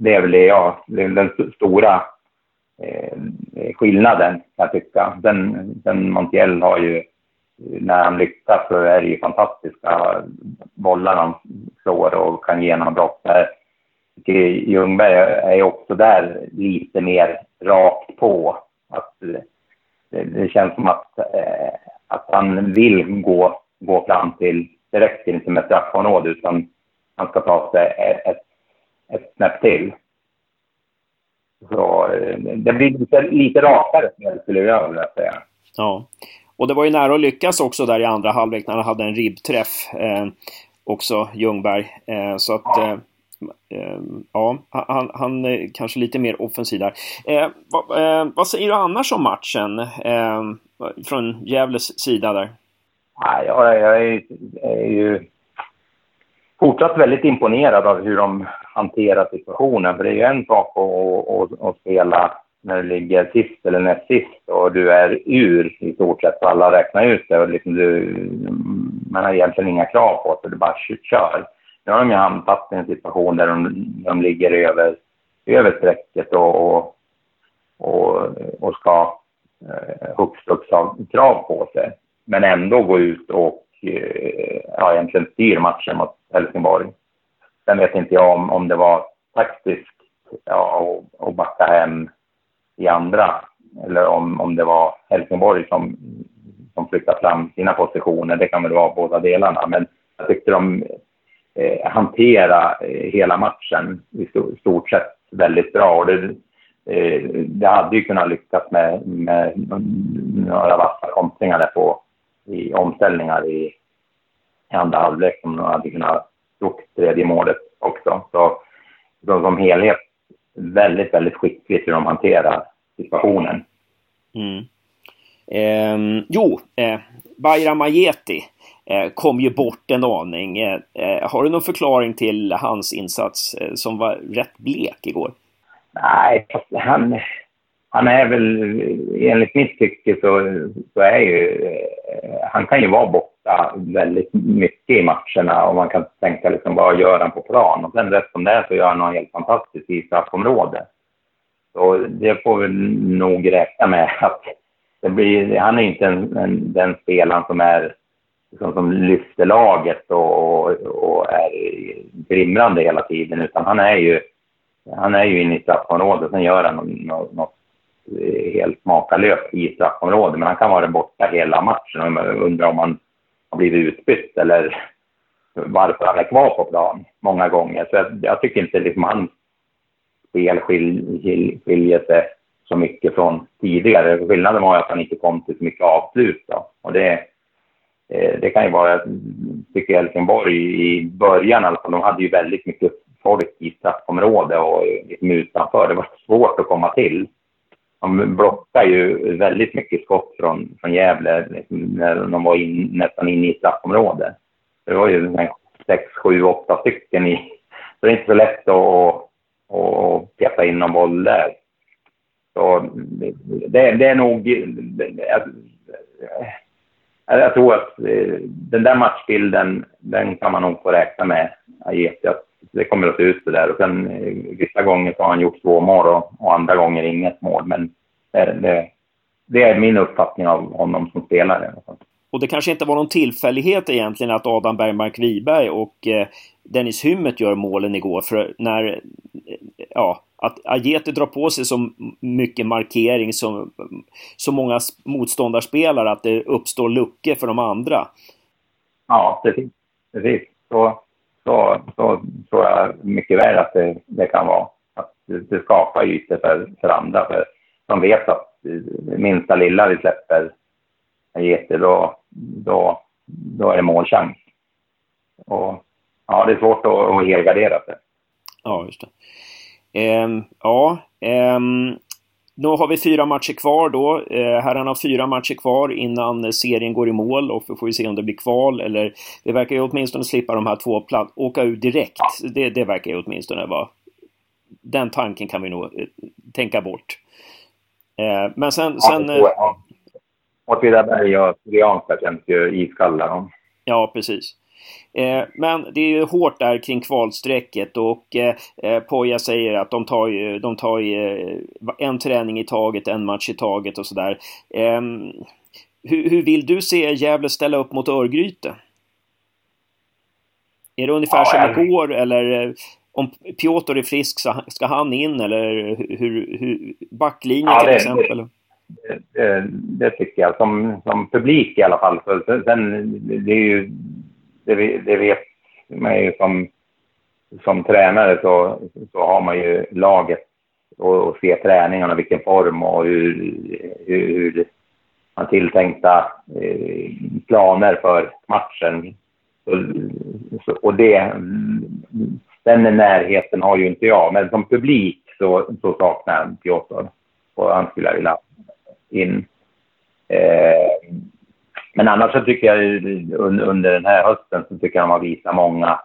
det är väl det, ja, den stora eh, skillnaden kan jag tycka. Den, den Montiel har ju, när han lyckas så är det ju fantastiska bollar han slår och kan genombrott. Ljungberg är ju också där lite mer rakt på. Att det, det känns som att eh, att han vill gå, gå fram till, det räcker inte med straffområde utan han ska ta sig ett, ett, snäpp till. Så eh, det blir lite, lite rakare skulle jag vilja säga. Ja. Och det var ju nära att lyckas också där i andra halvlek när han hade en ribbträff. Eh, också Ljungberg. Eh, så att eh Ehm, ja, han, han är kanske lite mer offensiv där. Eh, vad, eh, vad säger du annars om matchen? Eh, från Gävles sida där? Ja, jag, är, är ju... fortsatt väldigt imponerad av hur de hanterar situationen. För det är ju en sak att, att, att spela när du ligger sist eller näst sist och du är ur i stort sett. Alla räknar ut det och liksom du, man har egentligen inga krav på sig, du bara kör. Nu har de ju hamnat i en situation där de, de ligger över, över strecket och, och, och, och ska eh, hux flux ha krav på sig. Men ändå gå ut och eh, ja, egentligen styr matchen mot Helsingborg. Sen vet inte jag om, om det var taktiskt ja, att backa hem i andra eller om, om det var Helsingborg som, som flyttade fram sina positioner. Det kan väl vara båda delarna. Men jag tyckte de eh, hantera eh, hela matchen i stort sett väldigt bra. Och det, eh, det hade ju kunnat lyckas med, med några vassa kontringar på i omställningar i, i andra halvlek som de hade kunnat gjort tredje målet också. Så de, som helhet väldigt, väldigt skickligt hur de hanterar situationen. Mm. Eh, jo, eh, Bayram Ajeti eh, kom ju bort en aning. Eh, eh, har du någon förklaring till hans insats eh, som var rätt blek igår? Nej, han, han är väl, enligt mitt tycke så, så är ju, eh, han kan ju vara borta väldigt mycket i matcherna och man kan tänka liksom vad gör han på plan? Och sen rätt som det är så gör han något helt fantastiskt i straffområdet. Så det får vi nog räkna med att det blir, han är inte en, en, den spelaren som är liksom, som lyfter laget och, och, är grimrande hela tiden, utan han är ju, han är ju inne i straffområdet, sen gör han något, något helt makalöst i straffområdet, men han kan vara borta hela matchen och man undrar om han har blivit utbytt eller varför han är kvar på plan många gånger. Så jag, jag tycker inte liksom hans spel skil, skiljer sig så mycket från tidigare. Skillnaden var att han inte kom till så mycket avslut. Då. Och det, eh, det kan ju vara, tycker Helsingborg i början, alltså, de hade ju väldigt mycket folk i straffområdet och liksom utanför. Det var svårt att komma till. De blockade ju väldigt mycket skott från, från Gävle liksom, när de var in, nästan inne i straffområdet. Det var ju liksom sex, sju, åtta stycken i... Så det är inte så lätt att, att peta in någon boll där. Så det, det är nog... Alltså, jag, jag tror att eh, den där matchbilden, den kan man nog få räkna med. Att det kommer att se ut så där. Och sen eh, vissa gånger så har han gjort två mål och, och andra gånger inget mål. Men det, det, det, är min uppfattning av honom som spelare. Och det kanske inte var någon tillfällighet egentligen att Adam Bergmark Wiberg och eh, Dennis Hymmet gör målen igår. För när eh, ja, att Ajete drar på sig så mycket markering, så, så många motståndarspelare att det uppstår luckor för de andra. Ja, precis. precis. Så, så, så tror jag mycket väl att det, det kan vara. Att det, det skapar ytor för, för andra. För de vet att eh, minsta lilla vi släpper Ajete, då, då, då är det målchans. Och ja, det är svårt att, att helgardera sig. Ja, just det. Um, ja, um, nu har vi fyra matcher kvar då. Eh, herrarna har fyra matcher kvar innan serien går i mål och vi får vi se om det blir kval eller det verkar ju åtminstone slippa de här två plat åka ut direkt. Det, det verkar ju åtminstone vara... Den tanken kan vi nog eh, tänka bort. Eh, men sen... Ja, sen eh, Åtvidaberg och Syrianska känns ju iskalla. Ja, precis. Eh, men det är ju hårt där kring kvalstrecket och eh, eh, Poja säger att de tar ju, de tar ju en träning i taget, en match i taget och sådär. Ehm, hur, hur vill du se Gävle ställa upp mot Örgryte? Är det ungefär ja, som igår eller om Piotr är frisk så ska han in eller hur, hur backlinjen ja, till exempel? Det, det, det, tycker jag. Som, som publik i alla fall. Sen, det är ju det, det vet man ju som, som tränare så, så har man ju laget och, och ser träningarna, vilken form och hur, hur, hur man tilltänkta eh, planer för matchen. Så, så, och det, den närheten har ju inte jag, men som publik så, så saknar jag Piotr och han skulle jag vilja in. Eh, men annars så tycker jag under den här hösten så tycker jag de har visat många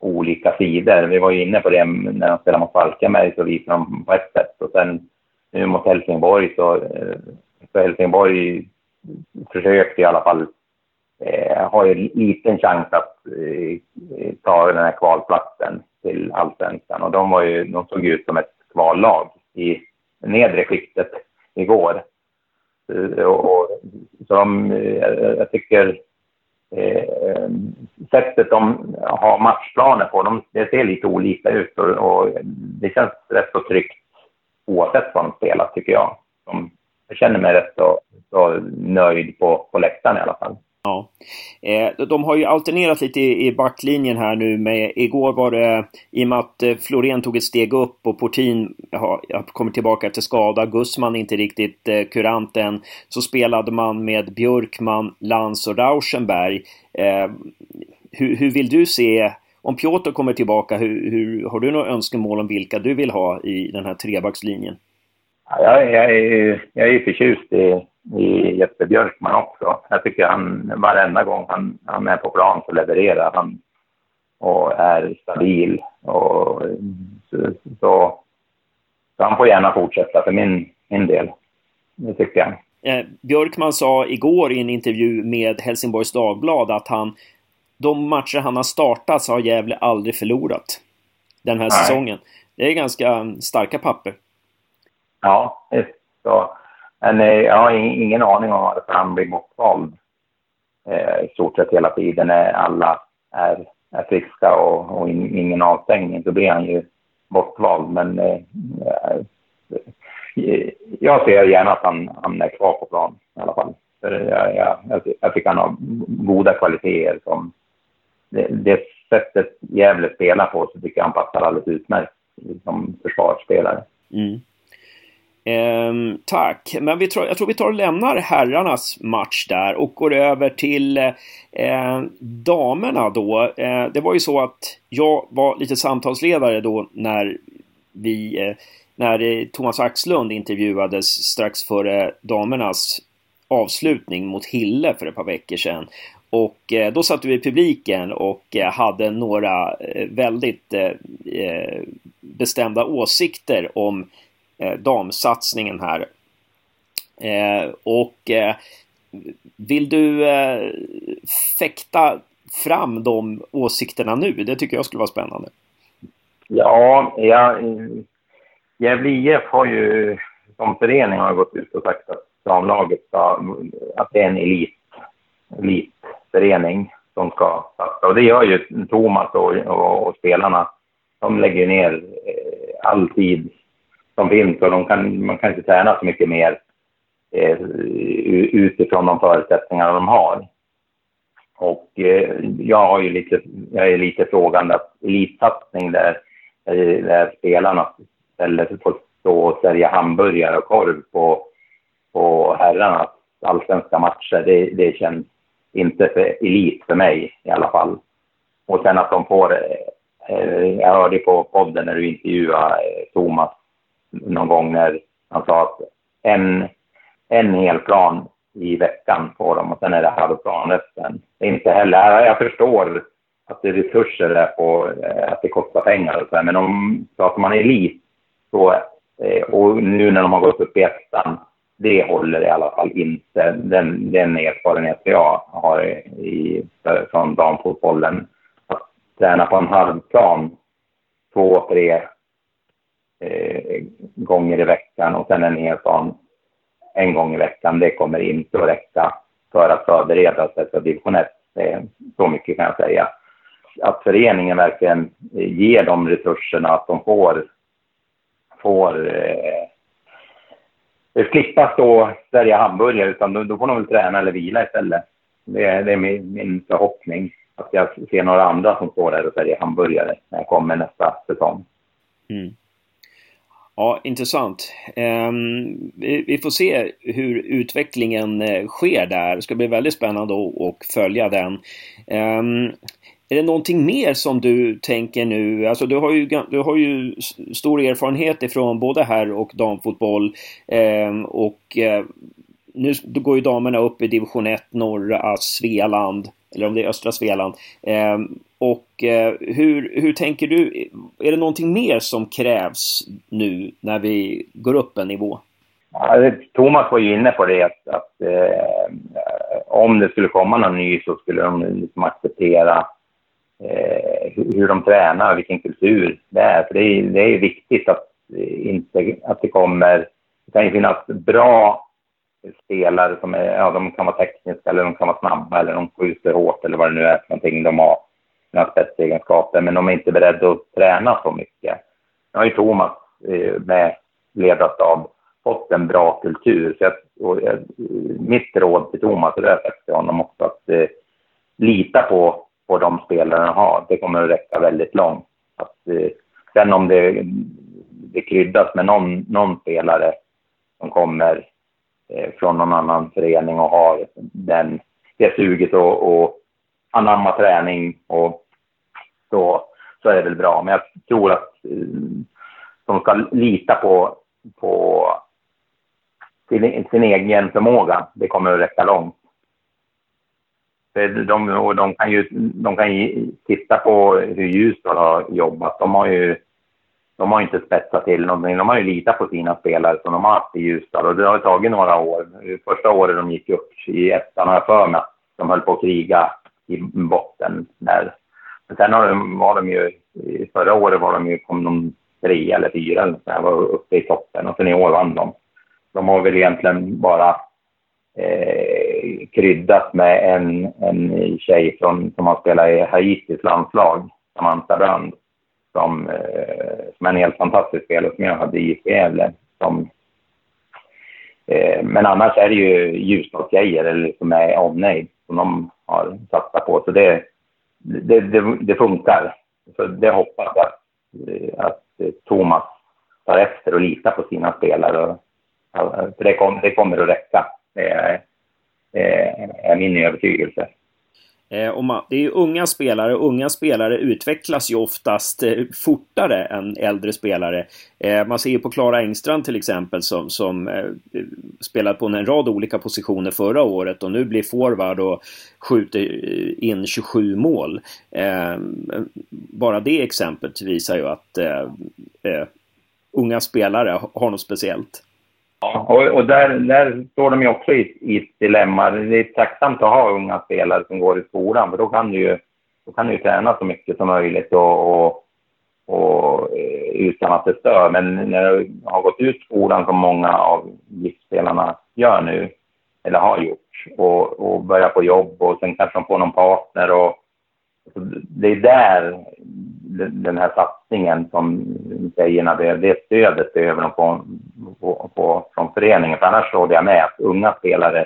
olika sidor. Vi var ju inne på det när de spelade mot Falkenberg så visade de på ett sätt och sen nu mot Helsingborg så, eh, så Helsingborg försökte i alla fall eh, ha en liten chans att eh, ta den här kvalplatsen till allsvenskan och de, var ju, de såg ut som ett kvallag i nedre skiktet igår. Eh, och, och, så de, eh, jag tycker eh, sättet de har matchplaner på, de, det ser lite olika ut och, och det känns rätt så tryggt oavsett vad de spelar tycker jag. De, jag känner mig rätt så, så nöjd på, på läktaren i alla fall. Ja. Eh, de har ju alternerat lite i backlinjen här nu med igår var det i och med att eh, Florén tog ett steg upp och Portin har kommit tillbaka till skada, Gussman inte riktigt eh, kurant än, så spelade man med Björkman, Lans och Rauschenberg. Hur, hur vill du se om Piotr kommer tillbaka, hur, hur, har du några önskemål om vilka du vill ha i den här trebackslinjen? Ja, jag, jag, är, jag är förtjust i i Jesper Björkman också. Jag tycker han varenda gång han, han är på plan så levererar han och är stabil. Och, så, så, så han får gärna fortsätta för min, min del. Det tycker jag. Eh, Björkman sa igår i en intervju med Helsingborgs Dagblad att han de matcher han har startat så har Gävle aldrig förlorat den här Nej. säsongen. Det är ganska starka papper. Ja. Så men eh, jag har ingen aning om varför han blir bortvald eh, i stort sett hela tiden. När alla är, är friska och, och ingen avstängning, då blir han ju bortvald. Men eh, eh, jag ser gärna att han, han är kvar på plan i alla fall. För jag, jag, jag tycker han har goda kvaliteter. Som det, det sättet Gävle spelar på så tycker jag han passar alldeles utmärkt som försvarsspelare. Mm. Ehm, tack, men vi tror, jag tror vi tar och lämnar herrarnas match där och går över till eh, damerna då. Eh, det var ju så att jag var lite samtalsledare då när vi eh, när eh, Thomas Axlund intervjuades strax före damernas avslutning mot Hille för ett par veckor sedan. Och eh, då satt vi i publiken och eh, hade några eh, väldigt eh, eh, bestämda åsikter om eh, damsatsningen här. Eh, och eh, vill du eh, fäkta fram de åsikterna nu? Det tycker jag skulle vara spännande. Ja, jag, Gävle IF har ju som förening har gått ut och sagt att damlaget ska, att det är en elit, elitförening som ska satsa. Och det gör ju Thomas och, och, och spelarna. De lägger ner eh, all tid som finns och de kan, man kan inte träna så mycket mer eh, utifrån de förutsättningar de har. Och eh, jag, har ju lite, jag är lite frågande att elitsatsning där, eh, där spelarna ställer sig på stå och sälja hamburgare och korv på, på herrarnas allsvenska matcher, det, det känns inte för elit för mig i alla fall. Och sen att de får, eh, eh jag hörde på podden när du intervjuade eh, Thomas någon gång när han sa att en, en hel plan i veckan får de och sen är det halvplan resten. Inte heller, jag förstår att det är resurser där på, eh, att det kostar pengar och så här, men om pratar man elit så, eh, och nu när de har gått upp i ettan, det håller i alla fall inte. Den, den erfarenhet jag har i, från damfotbollen. Att träna på en halvplan två, tre eh, gånger i veckan och sen en hel sån en gång i veckan. Det kommer inte att räcka för att förbereda sig för division 1. Så mycket kan jag säga. Att föreningen verkligen ger de resurserna, att de får, får eh, slippa stå och sälja hamburgare, utan då, då, får de väl träna eller vila istället. Det, det är min, min förhoppning att jag ser några andra som står där och säljer hamburgare när jag kommer nästa säsong. Mm. Ja, intressant. Um, vi, vi, får se hur utvecklingen uh, sker där. Det ska bli väldigt spännande att följa den. Um, är det någonting mer som du tänker nu? Alltså du har ju, du har ju stor erfarenhet ifrån både herr och damfotboll. Um, och uh, nu går ju damerna upp i division 1, norra alltså Svealand. Eller om det är östra Svealand. Ehm, och eh, hur, hur tänker du? Är det någonting mer som krävs nu när vi går upp en nivå? Ja, Thomas var ju inne på det att, att eh, om det skulle komma någon ny så skulle de liksom acceptera eh, hur de tränar, vilken kultur det är. För det är, det är viktigt att, eh, inte, att det kommer... Det kan ju finnas bra spelare som är, ja, de kan vara tekniska eller de kan vara snabba eller de skjuter hårt eller vad det nu är för någonting de har sina spetsegenskaper, men de är inte beredda att träna så mycket. Nu har ju Thomas eh, med ledarstab fått en bra kultur. Så jag, och jag, mitt råd till Thomas, och det har jag sagt till honom också, att eh, lita på, på de spelare han har. Det kommer att räcka väldigt långt. Att, eh, sen om det, det kryddas med någon, någon spelare som kommer Eh, från någon annan förening och har den, det suget och, och anamma träning och så, så är det väl bra. Men jag tror att eh, de ska lita på, på sin, sin egen förmåga. Det kommer att räcka långt. De, de, kan ju, de kan ju titta på hur Ljusdal har jobbat. De har ju de har inte spetsat till någonting. De har ju litat på sina spelare som de har haft i Ljusdal och det har tagit några år. Första året de gick upp i ettan har jag för mig att de höll på att kriga i botten där. Men sen har de, var de ju, förra året var de ju, kom de tre eller fyra eller så här, var uppe i toppen och sen i år vann de. De har väl egentligen bara eh, kryddat med en, en tjej från, som har spelat i Haitis landslag, Samantha Brand, som, eh, som är en helt fantastisk spelare som jag hade i Gävle. Som, eh, men annars är det ju Ljusdalsgrejer eller som är omnejd som de har satsat på. Så det, det, det, det funkar. Så det hoppas jag att, att Thomas tar efter och litar på sina spelare. För det, kom, det kommer att räcka. Det är, eh, är min övertygelse. Eh, och man, det är ju unga spelare och unga spelare utvecklas ju oftast eh, fortare än äldre spelare. Eh, man ser ju på Klara Engstrand till exempel som, som eh, spelat på en rad olika positioner förra året och nu blir forward och skjuter eh, in 27 mål. Ehm, bara det exemplet visar ju att eh, eh, unga spelare har något speciellt. Ja, och, och där, där står de ju också i, i ett dilemma. Det är tacksamt att ha unga spelare som går i skolan, för då kan du ju, då kan du träna så mycket som möjligt och, och, och eh, utan att det stör. Men när du har gått ut skolan, som många av giftspelarna gör nu, eller har gjort, och, och börjar på jobb och sen kanske de får någon partner och det är där den här satsningen som tjejerna behöver, det stödet behöver de få, på, på, från föreningen. För annars håller jag med att unga spelare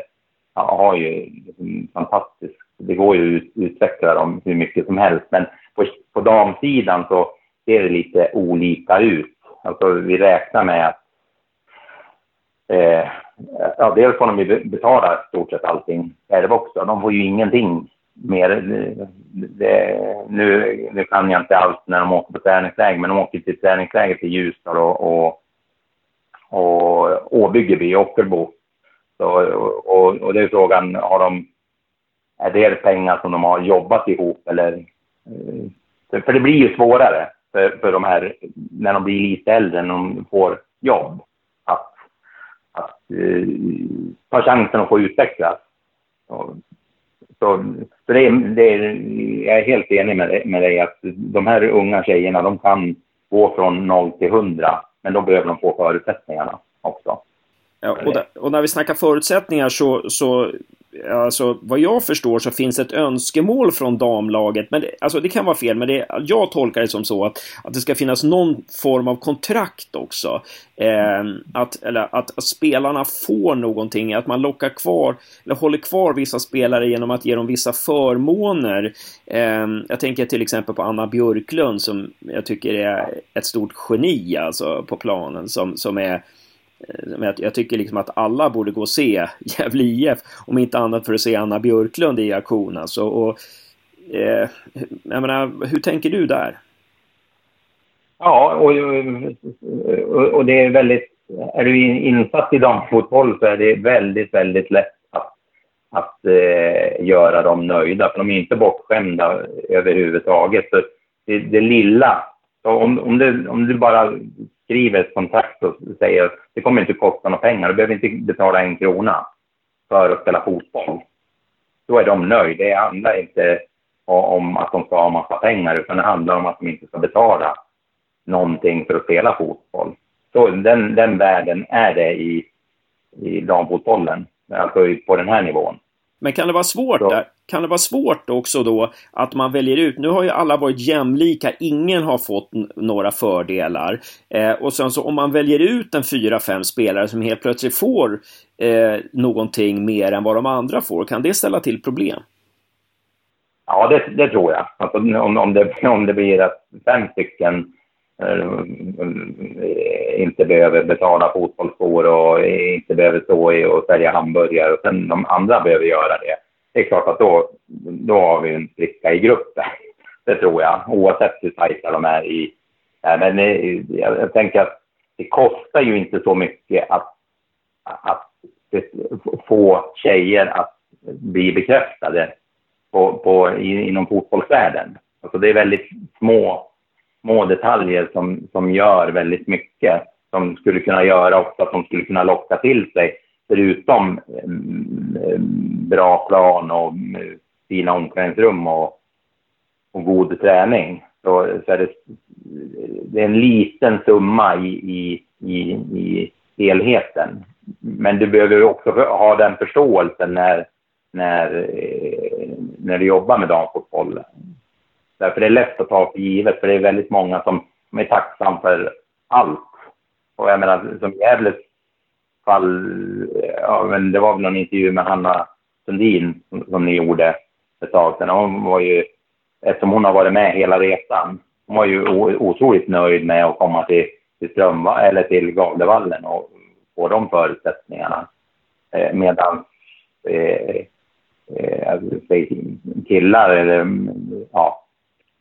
har ju liksom fantastiskt, det går ju att utveckla dem hur mycket som helst. Men på, på damsidan så ser det lite olika ut. Alltså vi räknar med att eh, ja, dels får de ju betala stort sett allting själva också. De får ju ingenting mer, det, nu, nu kan jag inte allt när de åker på träningsläger, men de åker till träningsläger till Ljusdal och, och, och Åbyggeby, Ockelbo. Så, och, och det är frågan, har de, är det pengar som de har jobbat ihop eller? Eh, för det blir ju svårare för, för de här, när de blir lite äldre, när de får jobb, att, att uh, ta chansen att få utvecklas. Så, så det, det, jag är helt enig med, med dig att de här unga tjejerna, de kan gå från 0 till 100, men då behöver de få förutsättningarna också. Och, där, och, när vi snackar förutsättningar så, så alltså, vad jag förstår så finns ett önskemål från damlaget. Men det, alltså, det kan vara fel, men det, jag tolkar det som så att, att det ska finnas någon form av kontrakt också. Eh, att, eller att, att, spelarna får någonting, att man lockar kvar, eller håller kvar vissa spelare genom att ge dem vissa förmåner. Eh, jag tänker till exempel på Anna Björklund som jag tycker är ett stort geni alltså på planen som, som är Eh, men jag tycker liksom att alla borde gå och se Gävle IF, om inte annat för att se Anna Björklund i aktion. Alltså, och, eh, jag menar, hur tänker du där? Ja, och, och det är väldigt... Är du insatt i damfotboll så är det väldigt, väldigt lätt att, att eh, göra dem nöjda, för de är inte bortskämda överhuvudtaget. Så det, det lilla, om, om, du, om du bara skriver ett kontrakt och säger att det kommer inte kosta några pengar, du behöver inte betala en krona för att spela fotboll. Då är de nöjda. Det handlar inte om att de ska ha massa pengar, utan det handlar om att de inte ska betala någonting för att spela fotboll. Så den, den världen är det i, i damfotbollen, alltså på den här nivån. Men kan det vara svårt där? Kan det vara svårt också då att man väljer ut, nu har ju alla varit jämlika, ingen har fått några fördelar. Eh, och sen så om man väljer ut en fyra, fem spelare som helt plötsligt får eh, någonting mer än vad de andra får, kan det ställa till problem? Ja, det, det tror jag. Alltså, om, om, det, om det blir att fem stycken Eh, inte behöver betala fotbollsskor och inte behöver stå i och sälja hamburgare och sen de andra behöver göra det. Det är klart att då, då har vi en spricka i gruppen. Det tror jag, oavsett hur tajta de är i... Men eh, jag, jag tänker att det kostar ju inte så mycket att, att få tjejer att bli bekräftade på, på, inom fotbollsvärlden. Alltså det är väldigt små, små detaljer som, som gör väldigt mycket. Som skulle kunna göra också att de skulle kunna locka till sig, förutom mm, bra plan och mm, fina omklädningsrum och, och god träning. Så, så är det, det är en liten summa i, i, i, i helheten. Men du behöver också ha den förståelsen när, när, eh, när du jobbar med damfotboll. Därför är det lätt att ta för givet, för det är väldigt många som, som är tacksam för allt. Och jag menar, som Gävles fall, ja, men det var väl någon intervju med Hanna Sundin som, som ni gjorde ett tag sedan. Hon var ju, eftersom hon har varit med hela resan, hon var ju otroligt nöjd med att komma till, till Strömva, eller till Gavlevallen och få de förutsättningarna. Eh, Medan eh, eh, killar eller ja,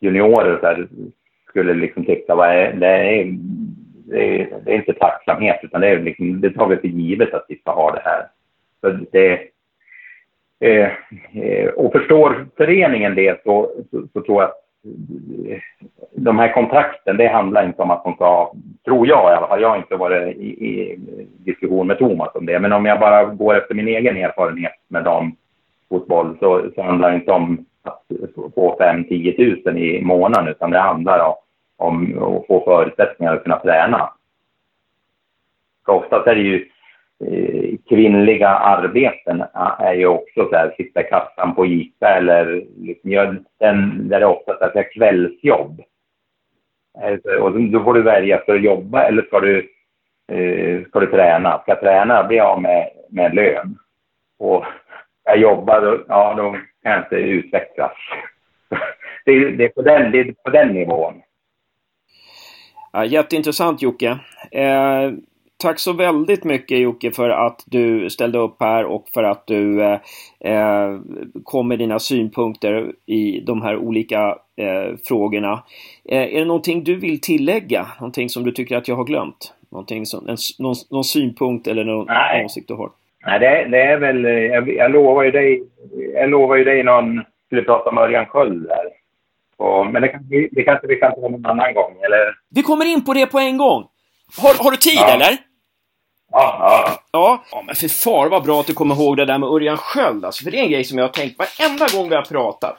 juniorer så här, skulle liksom tycka vad är, det, är, det, är, det är inte tacksamhet utan det, är liksom, det tar vi för givet att vi ska ha det här. Så det, eh, och förstår föreningen det så, så, så, tror jag att de här kontrakten, det handlar inte om att de ska, tror jag i alla fall, jag har inte varit i, i diskussion med Thomas om det, men om jag bara går efter min egen erfarenhet med dem, damfotboll så, så handlar det inte om att få 5-10 000 i månaden, utan det handlar om, om att få förutsättningar att kunna träna. Oftast är det ju eh, kvinnliga arbeten eh, är ju också så här, sitta i kassan på ICA eller liksom gör den, där det oftast är här, kvällsjobb. Eh, och då får du välja, ska du jobba eller ska du, eh, ska du träna? Ska jag träna blir jag av med, med lön. Och jag jobbar, ja då kan jag inte utvecklas. Det är, det är, på, den, det är på den nivån. Ja, jätteintressant Jocke. Eh, tack så väldigt mycket Jocke för att du ställde upp här och för att du eh, eh, kom med dina synpunkter i de här olika eh, frågorna. Eh, är det någonting du vill tillägga? Någonting som du tycker att jag har glömt? Någonting som, en, någon, någon synpunkt eller någon Nej. åsikt du har? Nej, det, det är väl... Jag, jag lovar ju dig... Jag lovar ju dig någon... Skulle prata om Örjan Sköld där. Och, men det, kan, det kanske vi kan ta någon annan gång, eller? Vi kommer in på det på en gång! Har, har du tid, ja. eller? Ja, ja. Ja, men för far vad bra att du kommer ihåg det där med Örjan Sköld alltså, för det är en grej som jag har tänkt varenda gång vi har pratat.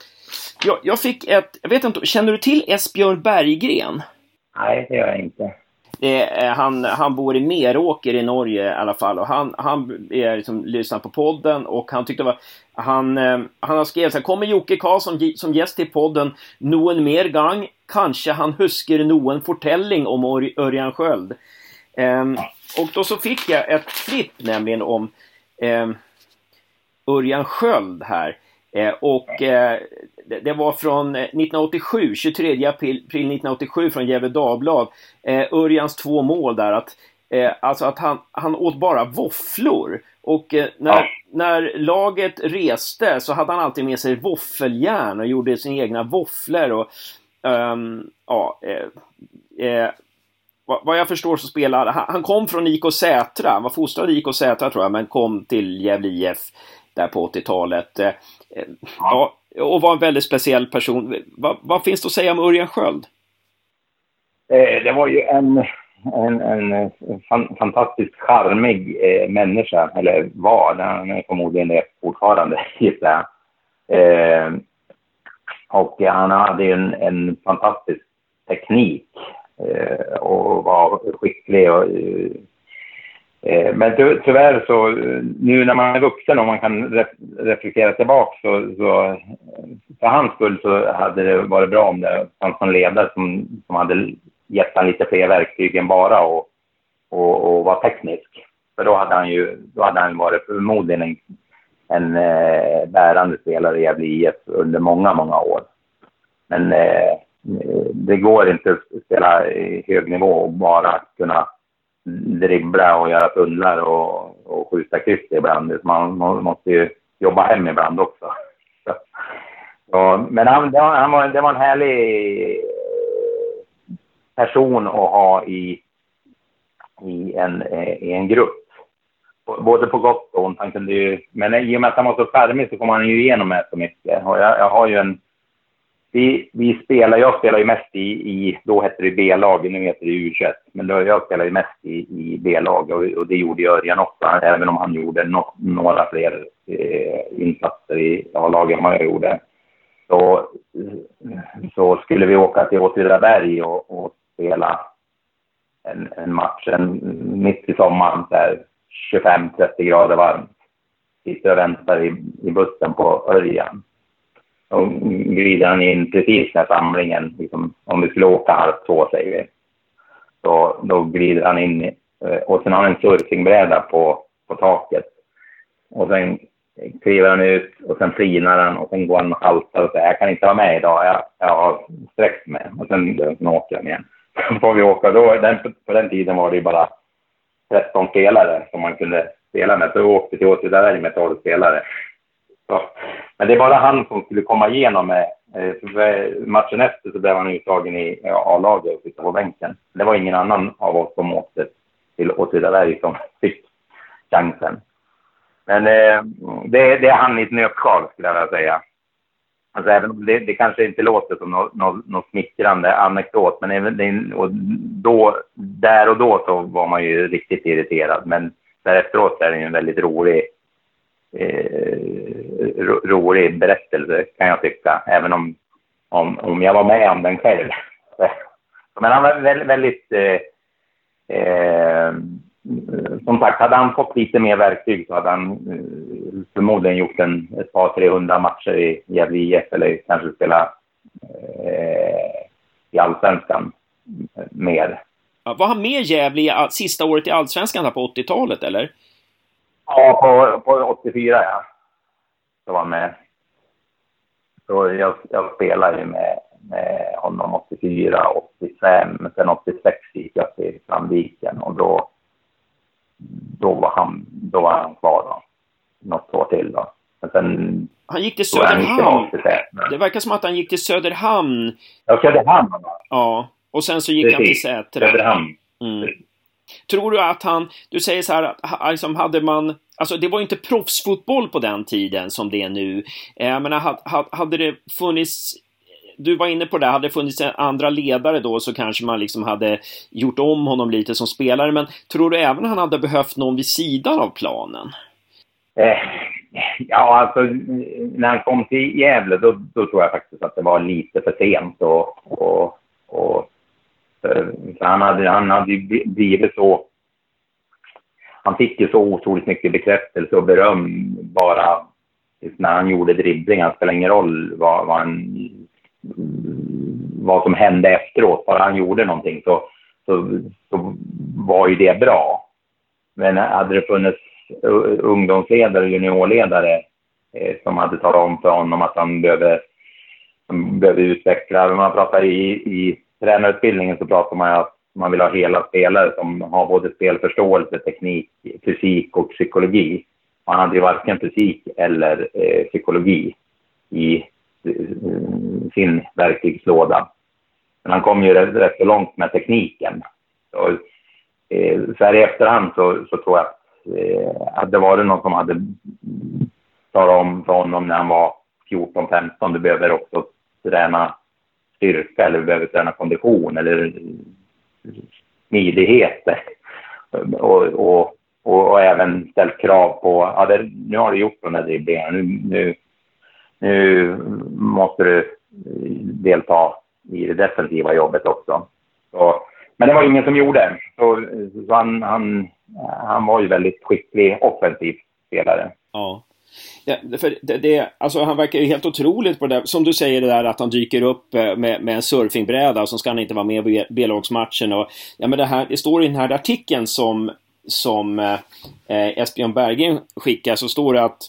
Jag, jag fick ett, jag vet inte, känner du till Esbjörn Berggren? Nej, det gör jag inte. Det han, han bor i Meråker i Norge i alla fall och han, han är liksom, lyssnar på podden och han tyckte var han, eh, han har skrivit så här, kommer Jocke Karlsson som gäst i podden noen mer gang, kanske han husker noen fortelling om Örjan Sköld. Um, och då så fick jag ett klipp nämligen om eh, Örjan Sköld här. Eh, och eh, det, var från 1987, 23 april, april 1987 från Gefle Dagblad. Eh, Örjans två mål där att eh, alltså att han, han åt bara våfflor. Och eh, när, ja. när laget reste så hade han alltid med sig våffeljärn och gjorde sina egna våfflor. Och, um, ja, eh, eh vad jag förstår så spelar han, han kom från IK Sätra, han var fostrad i IK Sätra tror jag, men kom till Gävle IF där på 80-talet. Ja, och var en väldigt speciell person. Va, vad finns det att säga om Örjan Sköld? Eh, det var ju en, en, en fantastiskt charmig eh, människa, eller var, han är förmodligen det fortfarande, gissar. Eh, och han hade en, en fantastisk teknik eh, och var skicklig. Och, eh, Eh, men tyvärr så, eh, nu när man är vuxen och man kan reflektera tillbaka så, så för hans skull så hade det varit bra om det fanns någon ledare som, som hade gett honom lite fler verktyg än bara och, och, och vara teknisk. För då hade han ju då hade han varit förmodligen en, en eh, bärande spelare i Gävle IF under många, många år. Men eh, det går inte att spela i hög nivå och bara kunna dribbla och göra tunnlar och, och skjuta kryss ibland. Man, man måste ju jobba hem ibland också. Så, men han, han var, det var en härlig eh, person att ha i, i, en, eh, i en grupp. Både på gott och ont. Han kunde ju, men i och med att han var så charmig så kom han ju igenom med så mycket. Och jag, jag har ju en vi, vi spelar, jag spelar ju mest i, i då hette det B-lag, nu heter det U21, men då, jag spelar ju mest i, i B-lag och, och, det gjorde Örjan också, även om han gjorde no, några fler eh, insatser i A-laget än vad jag gjorde. Så, så skulle vi åka till Åtvidaberg och, och spela en, en match en, mitt i sommaren, 25-30 grader varmt. Sitter och väntar i, i bussen på Örjan och glider han in precis när samlingen, liksom, om vi skulle åka halv två säger vi, så då glider han in eh, och sen har han en surfingbräda på, på taket. Och sen kliver han ut och sen flinar han och sen går han och haltar och säger jag kan inte vara med idag, jag, jag har sträckt mig. Och sen, sen åker han igen. Så får vi åka. Då, den, på den tiden var det ju bara 13 spelare som man kunde spela med. Så vi åkte till Åtvidaberg med 12 spelare. Så. Men det är bara han som skulle komma igenom med. Eh, eh, matchen efter så blev han uttagen i A-laget och sitta på bänken. Det var ingen annan av oss som åkte till Åtvidaberg som fick chansen. Men eh, det, det, är han i ett nötskal skulle jag vilja säga. Alltså även om det, det kanske inte låter som något, något, något smickrande anekdot, men även och då, där och då så var man ju riktigt irriterad. Men därefteråt är det ju en väldigt rolig eh, rolig berättelse kan jag tycka, även om, om, om jag var med om den själv. Men han var väldigt, väldigt eh, eh, som sagt, hade han fått lite mer verktyg så hade han eh, förmodligen gjort en, ett par, 300 matcher i Gävle IF eller kanske spelat eh, i allsvenskan mer. Var han med Gävle sista året i allsvenskan på 80-talet eller? Ja, på, på 84 ja. Så var med. Så jag, jag spelade ju med, med honom 84, 85, sen 86 gick jag till Sandviken och då, då, var han, då var han kvar då. Något år till då. Men sen, han gick till Söderhamn. Det verkar som att han gick till Söderhamn. Ja, Söderhamn. Ja, och sen så gick Precis. han till Sätra. Söderhamn. Mm. Tror du att han, du säger så här, liksom hade man, alltså det var ju inte proffsfotboll på den tiden som det är nu. Eh, jag menar, hade det funnits du var inne på det, hade det funnits andra ledare då så kanske man liksom hade gjort om honom lite som spelare. Men tror du även han hade behövt någon vid sidan av planen? Eh, ja, alltså när han kom till Gävle då, då tror jag faktiskt att det var lite för sent och, och, och Eh, han hade, han hade blivit så... Han fick ju så otroligt mycket bekräftelse och beröm bara när han gjorde dribblingar. Det spelar ingen roll vad, vad, han, vad som hände efteråt. Bara han gjorde någonting så, så, så var ju det bra. Men hade det funnits ungdomsledare och juniorledare eh, som hade talat om för honom att han behöver, han behöver utveckla. Man pratar i, i tränarutbildningen så pratar man ju att man vill ha hela spelare som har både spelförståelse, teknik, fysik och psykologi. Man hade ju varken fysik eller eh, psykologi i eh, sin verktygslåda. Men han kom ju rätt, rätt så långt med tekniken. Så, eh, så här i efterhand så, så tror jag att eh, hade det varit någon som hade talat om för honom när han var 14-15, du behöver också träna styrka eller vi behöver träna kondition eller smidighet. Och, och, och, och, även ställt krav på, ja, det, nu har du gjort de där dribblingarna, nu, nu, nu måste du delta i det defensiva jobbet också. Så, men det var ingen som gjorde. Så, så han, han, han var ju väldigt skicklig offensiv spelare. Ja. Ja, för det, det, alltså han verkar ju helt otroligt på det där. Som du säger det där att han dyker upp eh, med, med en surfingbräda och så ska han inte vara med på B-lagsmatchen. Och, ja, men det, här, det står i den här artikeln som, som eh, eh Esbjörn Berggren skickar så står det att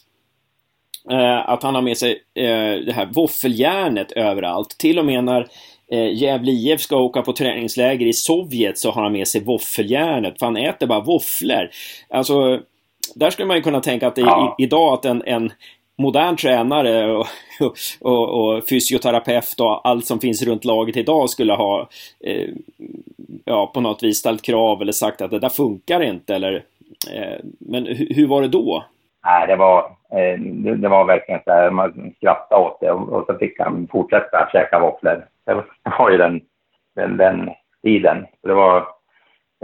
eh, att han har med sig eh, det här våffeljärnet överallt. Till och med när eh, Gävle IF ska åka på träningsläger i Sovjet så har han med sig våffeljärnet. För han äter bara våfflor. Alltså där skulle man ju kunna tänka att ja. i, idag att en, en modern tränare och, och, och, fysioterapeut och allt som finns runt laget idag skulle ha eh, ja, på något vis ställt krav eller sagt att det där funkar inte eller eh, men hur, hur var det då? Nej, det var, eh, det, det, var verkligen så här, man skrattade åt det och, och så fick han fortsätta käka våfflor. Det var ju den, den, den tiden. Det var,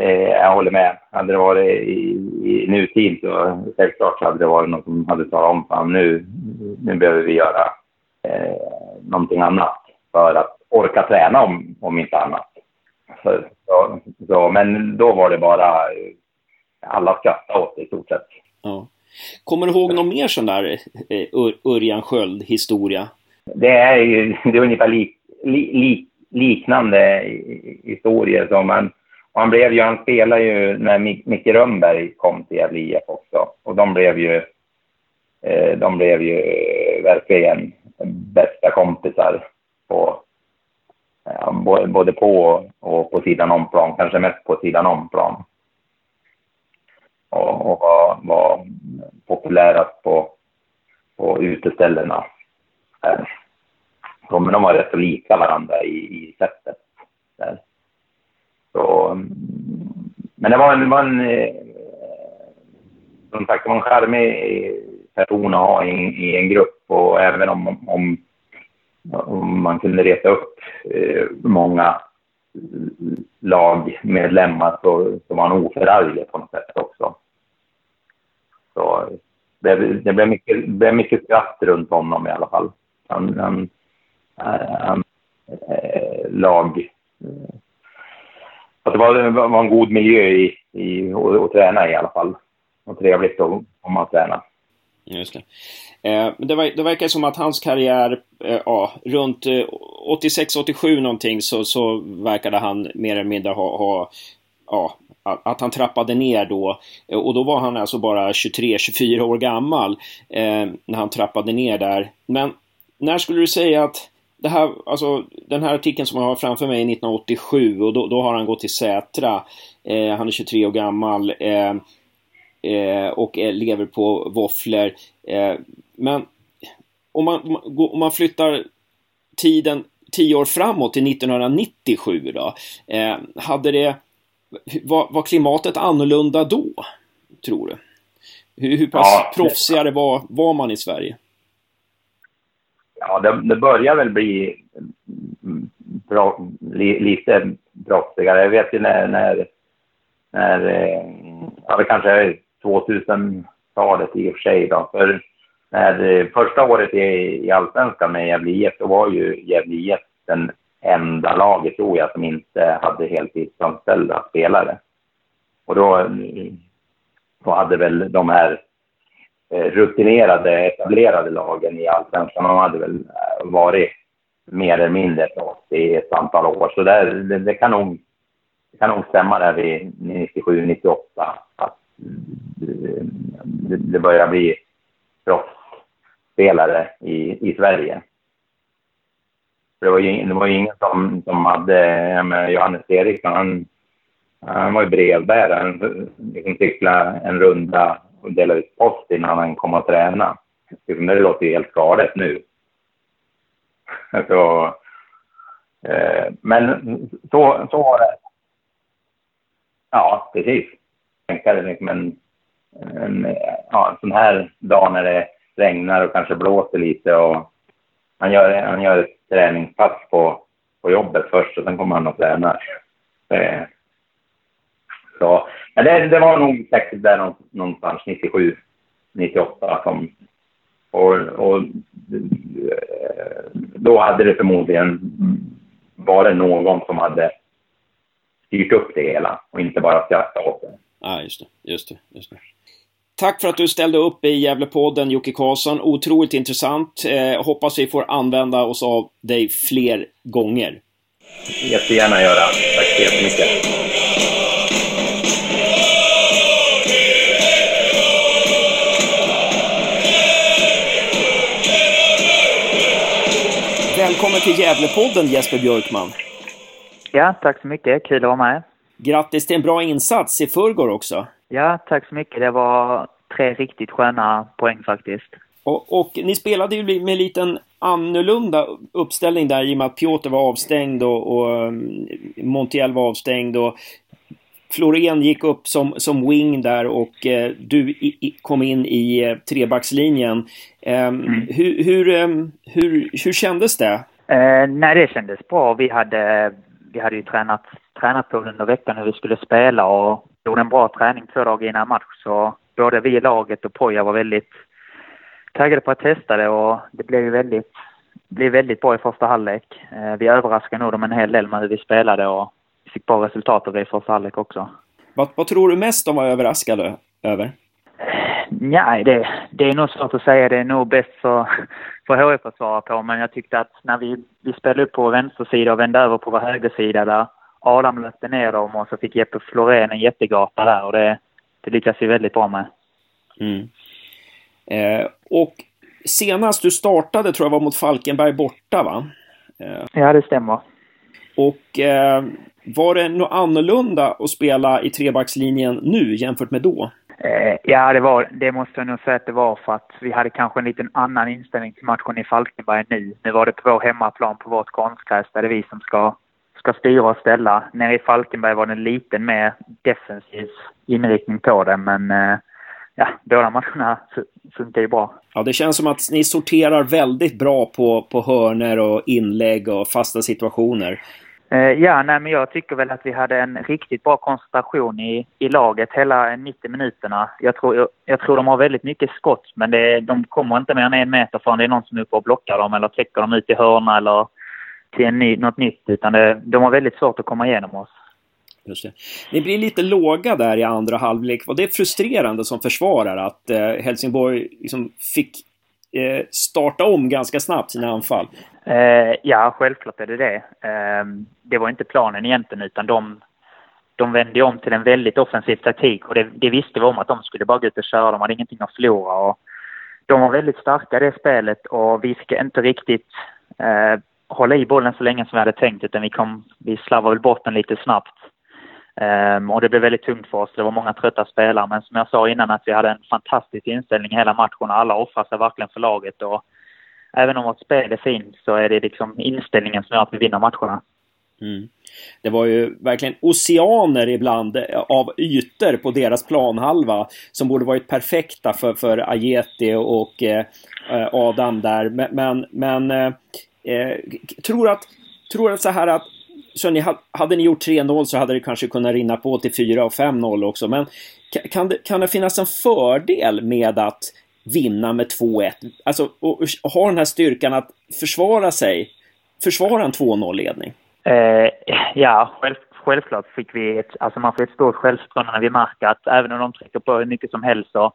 Eh, jag håller med. Hade det varit i, i nutid så självklart så hade det varit någon som hade talat om för nu, nu behöver vi göra eh, någonting annat för att orka träna om, om inte annat. Så, så, så, men då var det bara, alla skrattade åt det i stort sett. Ja. Kommer du ihåg någon mer sån där eh, Ur Örjan Sköld-historia? Det är ju det är ungefär lik, li, li, liknande historier som man och han blev ju, han spelade ju när Micke Rönnberg kom till Gävle IF också. Och de blev ju, eh, de blev ju eh, verkligen bästa kompisar på, både på och på sidan om plan, kanske mest på sidan om plan. Och, och var, var populärast på, på uteställena. Eh, de, de var rätt så lika varandra i, i sättet. Där. Så, mm, men det var en, var en eh, som sagt, det var en charmig person att ha i, i, en grupp och även om, om, om man kunde reta upp eh, många lagmedlemmar så, så var han oförarglig på något sätt också. Så det, det blev, mycket, det blev mycket skratt runt honom i alla fall. Han, han, eh, han han lag att det var, var en god miljö i, i, att, träna i alla fall. Och trevligt att komma och träna. Just det. Eh, det, var, det verkar som att hans karriär, eh, ja, runt eh, 86-87 någonting så, så verkade han mer eller mindre ha, ha ja, att han trappade ner då. Eh, och då var han alltså bara 23-24 år gammal eh, när han trappade ner där. Men när skulle du säga att det här, alltså, den här artikeln som jag har framför mig är 1987 och då, då har han gått till Sätra. Eh, han är 23 år gammal eh, eh, och lever på våfflor. Eh, men om man, om man flyttar tiden 10 år framåt till 1997 då. Eh, hade det, var, var klimatet annorlunda då? Tror du? Hur, hur pass ja. proffsigare var, var man i Sverige? Ja, det, det börjar väl bli bra, li, lite brottsligare. Jag vet ju när, när, när eh, ja, det kanske är 2000-talet i och för sig då. För när eh, första året i, i Allsvenskan med Gävle IF, då var ju Gävle IF den enda laget, tror jag, som inte hade heltidsanställda spelare. Och då, eh, då hade väl de här Eh, rutinerade, etablerade lagen i allsvenskan. De hade väl eh, varit mer eller mindre proffs i ett antal år. Så där, det, det, kan nog, det kan nog stämma där vid 97, 98 att eh, det, det börjar bli proffsspelare i, i Sverige. det var ju, det var ju ingen som, som hade, med Johannes Eriksson, han, han var ju brevbärare, han liksom cyklade en runda och dela ut post innan han kom och tränade. Det låter ju helt galet nu. Så, eh, men så, så var det. Ja, precis. Tänka liksom en, en, ja, en sån här dag när det regnar och kanske blåser lite och han gör, han gör ett träningspass på, på jobbet först och sen kommer han och tränar. Det, så, men det, det var nog säkert där någonstans 97, 98 som... Och, och då hade det förmodligen varit någon som hade styrt upp det hela och inte bara skrattat åt det. Ja, just det. Just det, just det. Tack för att du ställde upp i Gävlepodden Jocke Karlsson. Otroligt intressant. Eh, hoppas vi får använda oss av dig fler gånger. Jättegärna göra. Tack så jättemycket. Välkommen till Gävlepodden Jesper Björkman. Ja, tack så mycket. Kul att vara med. Grattis till en bra insats i förrgår också. Ja, tack så mycket. Det var tre riktigt sköna poäng faktiskt. Och, och ni spelade ju med en liten annorlunda uppställning där i och med att Piotr var avstängd och, och um, Montiel var avstängd och Florén gick upp som, som wing där och eh, du i, i, kom in i eh, trebackslinjen. Eh, mm. hur, hur, ehm, hur, hur kändes det? Eh, nej, det kändes bra. Vi hade, vi hade ju tränat, tränat på under veckan hur vi skulle spela och gjorde en bra träning två dagar innan match. Så både vi i laget och Poja var väldigt taggade på att testa det och det blev ju väldigt, blev väldigt bra i första halvlek. Eh, vi överraskade nog dem en hel del med hur vi spelade och fick bra resultat av det i första halvlek också. Vad, vad tror du mest de var överraskade över? Nej, det, det är nog svårt att säga. Det är nog bäst för, för HIF att svara på. Men jag tyckte att när vi, vi spelade upp på vänster sida och vände över på vår högersida där Adam löpte ner dem och så fick Jeppe Florén en jättegata där och det, det lyckas vi väldigt bra med. Mm. Eh, och senast du startade tror jag var mot Falkenberg borta va? Eh. Ja, det stämmer. Och eh, var det något annorlunda att spela i trebackslinjen nu jämfört med då? Eh, ja, det, var, det måste jag nog säga att det var för att vi hade kanske en liten annan inställning till matchen i Falkenberg nu. Nu var det på vår hemmaplan på vårt konstgräs där det är vi som ska, ska styra och ställa. Nere i Falkenberg var det en liten mer defensiv inriktning på det, men eh, ja, båda matcherna funkar ju bra. Ja, det känns som att ni sorterar väldigt bra på, på hörner och inlägg och fasta situationer. Eh, ja, nej, men jag tycker väl att vi hade en riktigt bra koncentration i, i laget hela 90 minuterna. Jag tror, jag, jag tror de har väldigt mycket skott, men det, de kommer inte mer än en meter förrän det är någon som är uppe och blockar dem eller täcker dem ut i hörna eller till en ny, något nytt. Utan det, de har väldigt svårt att komma igenom oss. Just det. Ni blir lite låga där i andra halvlek. Var det frustrerande som försvarare att eh, Helsingborg liksom fick Eh, starta om ganska snabbt sina anfall? Eh, ja, självklart är det det. Eh, det var inte planen egentligen utan de, de vände om till en väldigt offensiv taktik och det, det, visste vi om att de skulle bara gå ut och köra. De hade ingenting att förlora. Och de var väldigt starka i det spelet och vi fick inte riktigt eh, hålla i bollen så länge som vi hade tänkt utan vi, kom, vi slarvade bort den lite snabbt. Um, och det blev väldigt tungt för oss. Det var många trötta spelare. Men som jag sa innan att vi hade en fantastisk inställning hela matchen. Alla offrar sig verkligen för laget. Och även om vårt spel är fint så är det liksom inställningen som gör att vi vinner matcherna. Mm. Det var ju verkligen oceaner ibland eh, av ytor på deras planhalva som borde varit perfekta för, för Ajeti och eh, eh Adam där. Men, men, eh, eh tror att, tror att så här att så ni, hade ni gjort 3-0 så hade det kanske kunnat rinna på till 4 och 5-0 också. Men kan det, kan det finnas en fördel med att vinna med 2-1? Alltså, och, och ha den här styrkan att försvara sig, försvara en 2-0-ledning? Eh, ja, själv, självklart fick vi ett, alltså man får ett stort självförtroende när vi märker att även om de trycker på hur mycket som helst så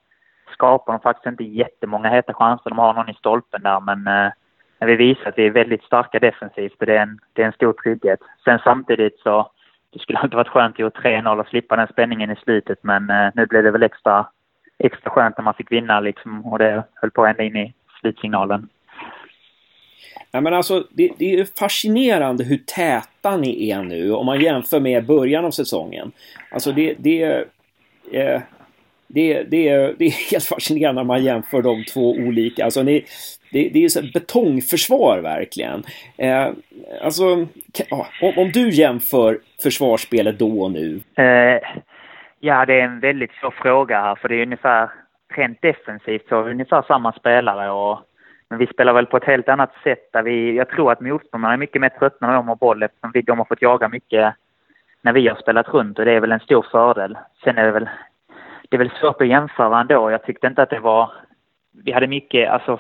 skapar de faktiskt inte jättemånga heta chanser. De har någon i stolpen där, men eh, vi visar att vi är väldigt starka defensivt och det är en, det är en stor trygghet. Sen samtidigt så, det skulle alltid varit skönt att göra 3-0 och slippa den spänningen i slutet men eh, nu blev det väl extra, extra skönt när man fick vinna liksom och det höll på ända in i slutsignalen. Ja, men alltså, det, det är fascinerande hur täta ni är nu om man jämför med början av säsongen. Alltså det, det, eh, det, det, är, det är helt fascinerande när man jämför de två olika. Alltså ni, det, det är så betongförsvar verkligen. Eh, alltså, om, om, du jämför försvarsspelet då och nu? Eh, ja, det är en väldigt svår fråga här för det är ungefär rent defensivt så har vi ungefär samma spelare och men vi spelar väl på ett helt annat sätt där vi, jag tror att motståndarna är mycket mer trötta när de har boll eftersom vi, de har fått jaga mycket när vi har spelat runt och det är väl en stor fördel. Sen är det väl, det är väl svårt att jämföra ändå. Jag tyckte inte att det var, vi hade mycket, alltså,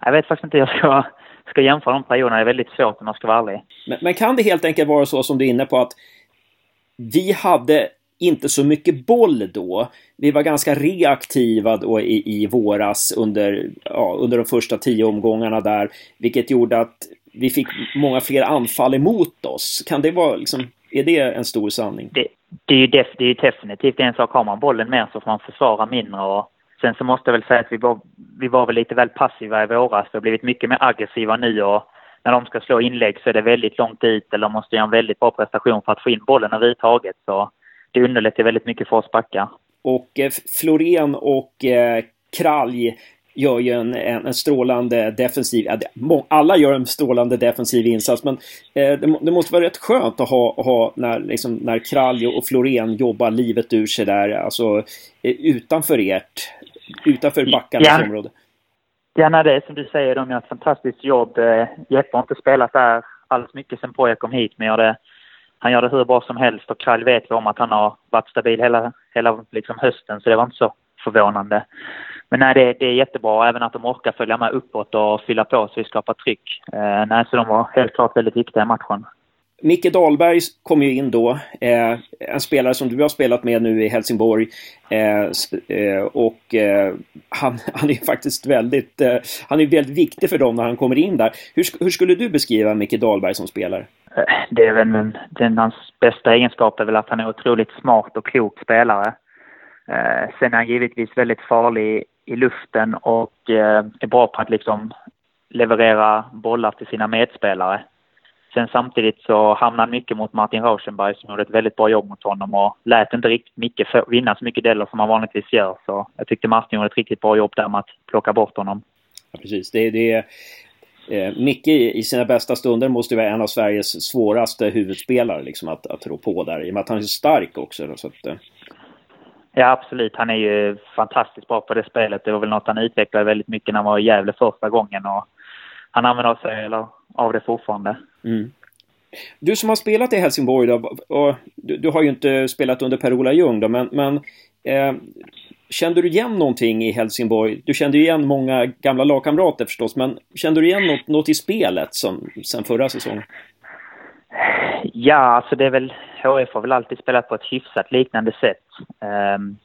jag vet faktiskt inte hur jag ska, ska jämföra de perioderna. Det är väldigt svårt om man ska vara ärlig. Men, men kan det helt enkelt vara så som du är inne på att vi hade inte så mycket boll då. Vi var ganska reaktiva då i, i våras under, ja, under de första tio omgångarna där, vilket gjorde att vi fick många fler anfall emot oss. Kan det vara liksom, är det en stor sanning? Det, det är ju def, det är definitivt en sak. Har man bollen mer så får man försvara mindre och sen så måste jag väl säga att vi var, vi var väl lite väl passiva i våras. Vi har blivit mycket mer aggressiva nu och när de ska slå inlägg så är det väldigt långt dit eller måste göra en väldigt bra prestation för att få in bollen överhuvudtaget. Så det underlättar väldigt mycket för oss backar. Och eh, Florén och eh, Kralj gör ju en, en, en strålande defensiv, alla gör en strålande defensiv insats men eh, det, det, måste vara rätt skönt att ha, ha när, liksom, när Kralj och Florén jobbar livet ur sig där, alltså eh, utanför ert, utanför backarnas ja. område. Ja, nej, det är som du säger, de gör ett fantastiskt jobb. Eh, Jeppe har inte spelat där alls mycket sen Poja kom hit, men gör det han gör det hur bra som helst och Krall vet vi om att han har varit stabil hela, hela liksom hösten så det var inte så förvånande. Men nej, det, det är jättebra även att de orkar följa med uppåt och fylla på så vi skapar tryck. Eh, nej, så de var helt klart väldigt viktiga i matchen. Micke Dahlberg kom ju in då. Eh, en spelare som du har spelat med nu i Helsingborg. Eh, eh, och eh, han, han är faktiskt väldigt, eh, han är väldigt viktig för dem när han kommer in där. Hur, hur skulle du beskriva Micke Dahlberg som spelare? Eh, det är väl den, hans bästa egenskap är väl att han är otroligt smart och klok spelare. sen är han givetvis väldigt farlig i luften och eh, är bra på att liksom leverera bollar till sina medspelare. Sen samtidigt så hamnade han mycket mot Martin Rauschenberg som gjorde ett väldigt bra jobb mot honom och lät inte riktigt mycket för, vinna så mycket delar som han vanligtvis gör. Så jag tyckte Martin gjorde ett riktigt bra jobb där med att plocka bort honom. Ja, precis. Det, det är, eh, Micke i sina bästa stunder måste vara en av Sveriges svåraste huvudspelare liksom, att, att rå på där. I och med att han är så stark också. Så att, eh. Ja, absolut. Han är ju fantastiskt bra på det spelet. Det var väl något han utvecklade väldigt mycket när han var i Gävle första gången. Och han använder sig eller, av det fortfarande. Mm. Du som har spelat i Helsingborg då, och du, du har ju inte spelat under Per-Ola Ljung då, men, men eh, kände du igen någonting i Helsingborg? Du kände ju igen många gamla lagkamrater förstås, men kände du igen något, något i spelet som, sen förra säsongen? Ja, alltså det är väl, HF har väl alltid spelat på ett hyfsat liknande sätt. Um,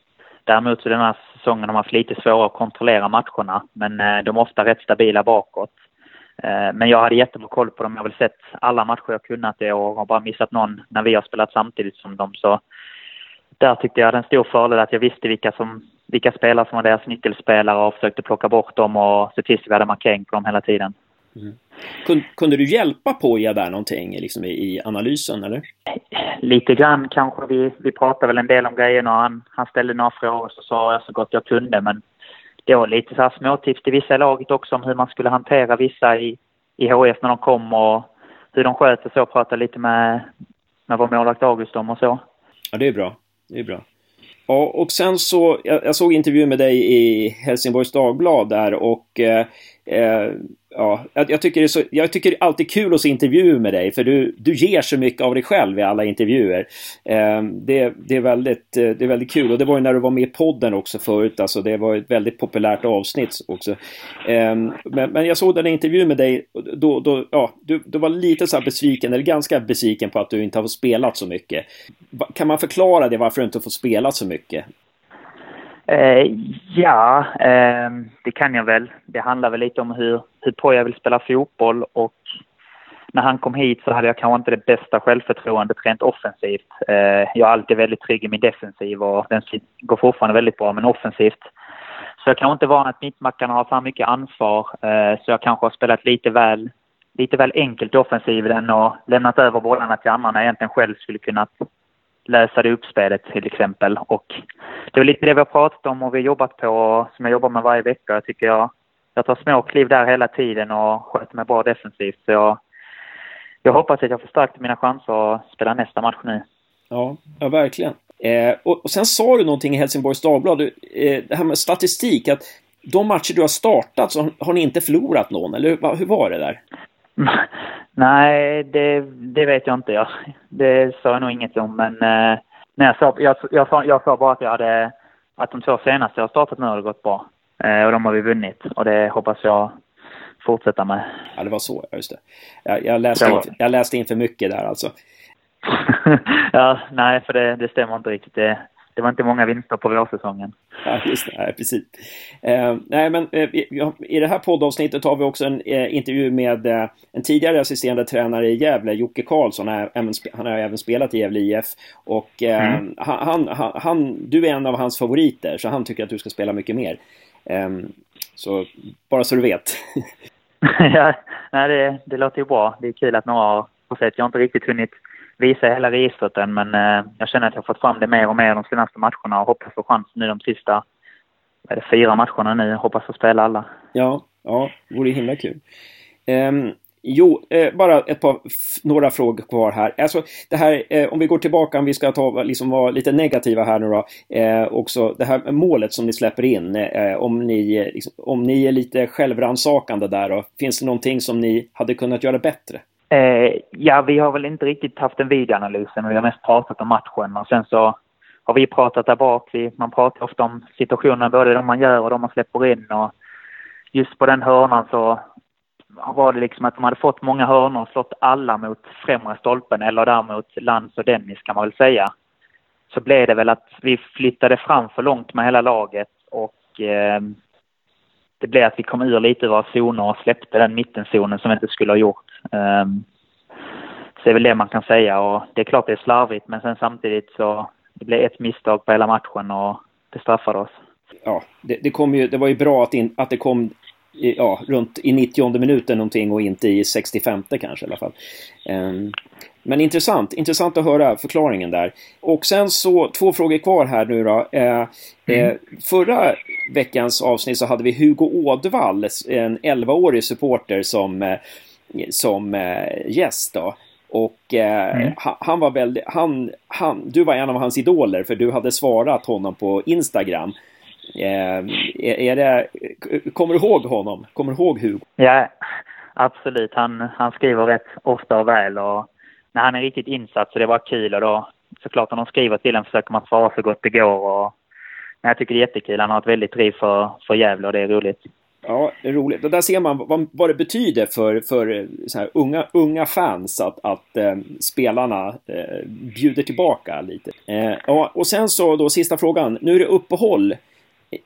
däremot så den här säsongen har man haft lite svårare att kontrollera matcherna, men uh, de är ofta rätt stabila bakåt. Ehm, men jag hade jättebra koll på dem. Jag har väl sett alla matcher jag kunnat i år och har bara missat någon när vi har spelat samtidigt som dem. Så där tyckte jag hade en stor fördel att jag visste vilka, som, vilka spelare som var deras nyckelspelare och försökte plocka bort dem och se till att vi hade markering på dem hela tiden. Mm. Kunde, du hjälpa Poja där någonting liksom i, i, analysen eller? Lite grann kanske. Vi, vi pratade väl en del om grejerna och han, han ställde några frågor så sa jag så gott jag kunde men då lite så här småtips till vissa i laget också om hur man skulle hantera vissa i, i HF när de kom och hur de sköter så. Prata lite med, med vår målvakt August om och så. Ja, det är bra. Det är bra. Ja, och sen så, jag, jag såg intervjun med dig i Helsingborgs Dagblad där och eh, eh, ja, jag, tycker det är så, jag tycker det är alltid kul att se intervjuer med dig för du, du ger så mycket av dig själv i alla intervjuer. Eh, det, det, är väldigt, eh, det är väldigt kul och det var ju när du var med i podden också förut, alltså det var ett väldigt populärt avsnitt också. Eh, men, men jag såg den intervjun med dig, då, då, ja, du, du var lite så besviken, eller ganska besviken på att du inte har fått spela så mycket. Kan man förklara det varför du inte får spela så mycket? Eh, ja, eh, det kan jag väl. Det handlar väl lite om hur, hur på jag vill spela fotboll och när han kom hit så hade jag kanske inte det bästa självförtroendet rent offensivt. Eh, jag är alltid väldigt trygg i min defensiv och den går fortfarande väldigt bra, men offensivt så jag kanske inte van att mittbackarna har för mycket ansvar, eh, så jag kanske har spelat lite väl, lite väl enkelt i offensiven och lämnat över bollarna till andra när jag egentligen själv skulle kunna lösa det uppspelet till exempel. Och det är lite det vi har pratat om och vi har jobbat på och som jag jobbar med varje vecka. Jag tycker jag, jag tar små kliv där hela tiden och sköter mig bra defensivt. Så jag, jag hoppas att jag förstärkte mina chanser att spela nästa match nu. Ja, ja verkligen. Eh, och, och, sen sa du någonting i Helsingborgs Dagblad, eh, det här med statistik, att de matcher du har startat så har ni inte förlorat någon, eller hur, hur var det där? Nej, det, det, vet jag inte. Jag, det sa jag nog inget om, men eh, jag, sa, jag, jag, sa, jag sa bara att jag hade, att de två senaste jag har startat nu har det gått bra. Eh, och de har vi vunnit och det hoppas jag fortsätta med. Ja, det var så, just det. Jag, jag läste, in, jag läste in för mycket där alltså. ja, nej, för det, det stämmer inte riktigt. Det, det var inte många vinster på vårsäsongen. Ja, just det. Nej, precis. Eh, nej, men eh, i det här poddavsnittet har vi också en eh, intervju med eh, en tidigare assisterande tränare i Gävle, Jocke Karlsson. Han, han har även spelat i Gävle IF. Och eh, mm. han, han, han, du är en av hans favoriter, så han tycker att du ska spela mycket mer. Ehm, så bara så du vet. ja, nej, det, det låter ju bra. Det är kul att några har sett. Jag har inte riktigt hunnit visa hela registret än, men eh, jag känner att jag fått fram det mer och mer de senaste matcherna och hoppas få chans nu de sista är det, fyra matcherna nu. Jag hoppas få spela alla. Ja, ja, det vore himla kul. Um, Jo, eh, bara ett par, några frågor kvar här. Alltså, det här, eh, om vi går tillbaka, om vi ska ta, liksom vara lite negativa här nu då. Eh, också det här målet som ni släpper in, eh, om, ni, eh, liksom, om ni är lite självransakande där då. Finns det någonting som ni hade kunnat göra bättre? Eh, ja, vi har väl inte riktigt haft en videoanalys, men vi har mest pratat om matchen och sen så har vi pratat där bak. Vi, man pratar ofta om situationen, både de man gör och de man släpper in och just på den hörnan så var det liksom att de hade fått många hörnor och slått alla mot främre stolpen eller däremot Lans och Dennis kan man väl säga. Så blev det väl att vi flyttade fram för långt med hela laget och eh, det blev att vi kom ur lite ur våra zoner och släppte den mittenzonen som vi inte skulle ha gjort. Eh, så det är väl det man kan säga och det är klart det är slarvigt men sen samtidigt så det blev ett misstag på hela matchen och det straffade oss. Ja, det, det, kom ju, det var ju bra att, in, att det kom ja, runt i 90 minuten någonting och inte i 65 kanske i alla fall. Um, men intressant, intressant att höra förklaringen där. Och sen så två frågor kvar här nu då. Eh, mm. eh, förra veckans avsnitt så hade vi Hugo Ådvall, en 11-årig supporter som, eh, som eh, gäst då. Och eh, mm. han var väldigt, han, han, du var en av hans idoler för du hade svarat honom på Instagram. Eh, är det, kommer du ihåg honom? Kommer du ihåg Hugo? Ja, absolut. Han, han skriver rätt ofta och väl och när han är riktigt insatt så det var kul och då såklart när de skriver till en försöker man svara så gott det går och men jag tycker det är jättekul. Han har ett väldigt driv för, för Gävle och det är roligt. Ja, det är roligt. Och där ser man vad, vad det betyder för, för eh, så här, unga, unga fans att, att eh, spelarna eh, bjuder tillbaka lite. Eh, ja, och sen så då sista frågan. Nu är det uppehåll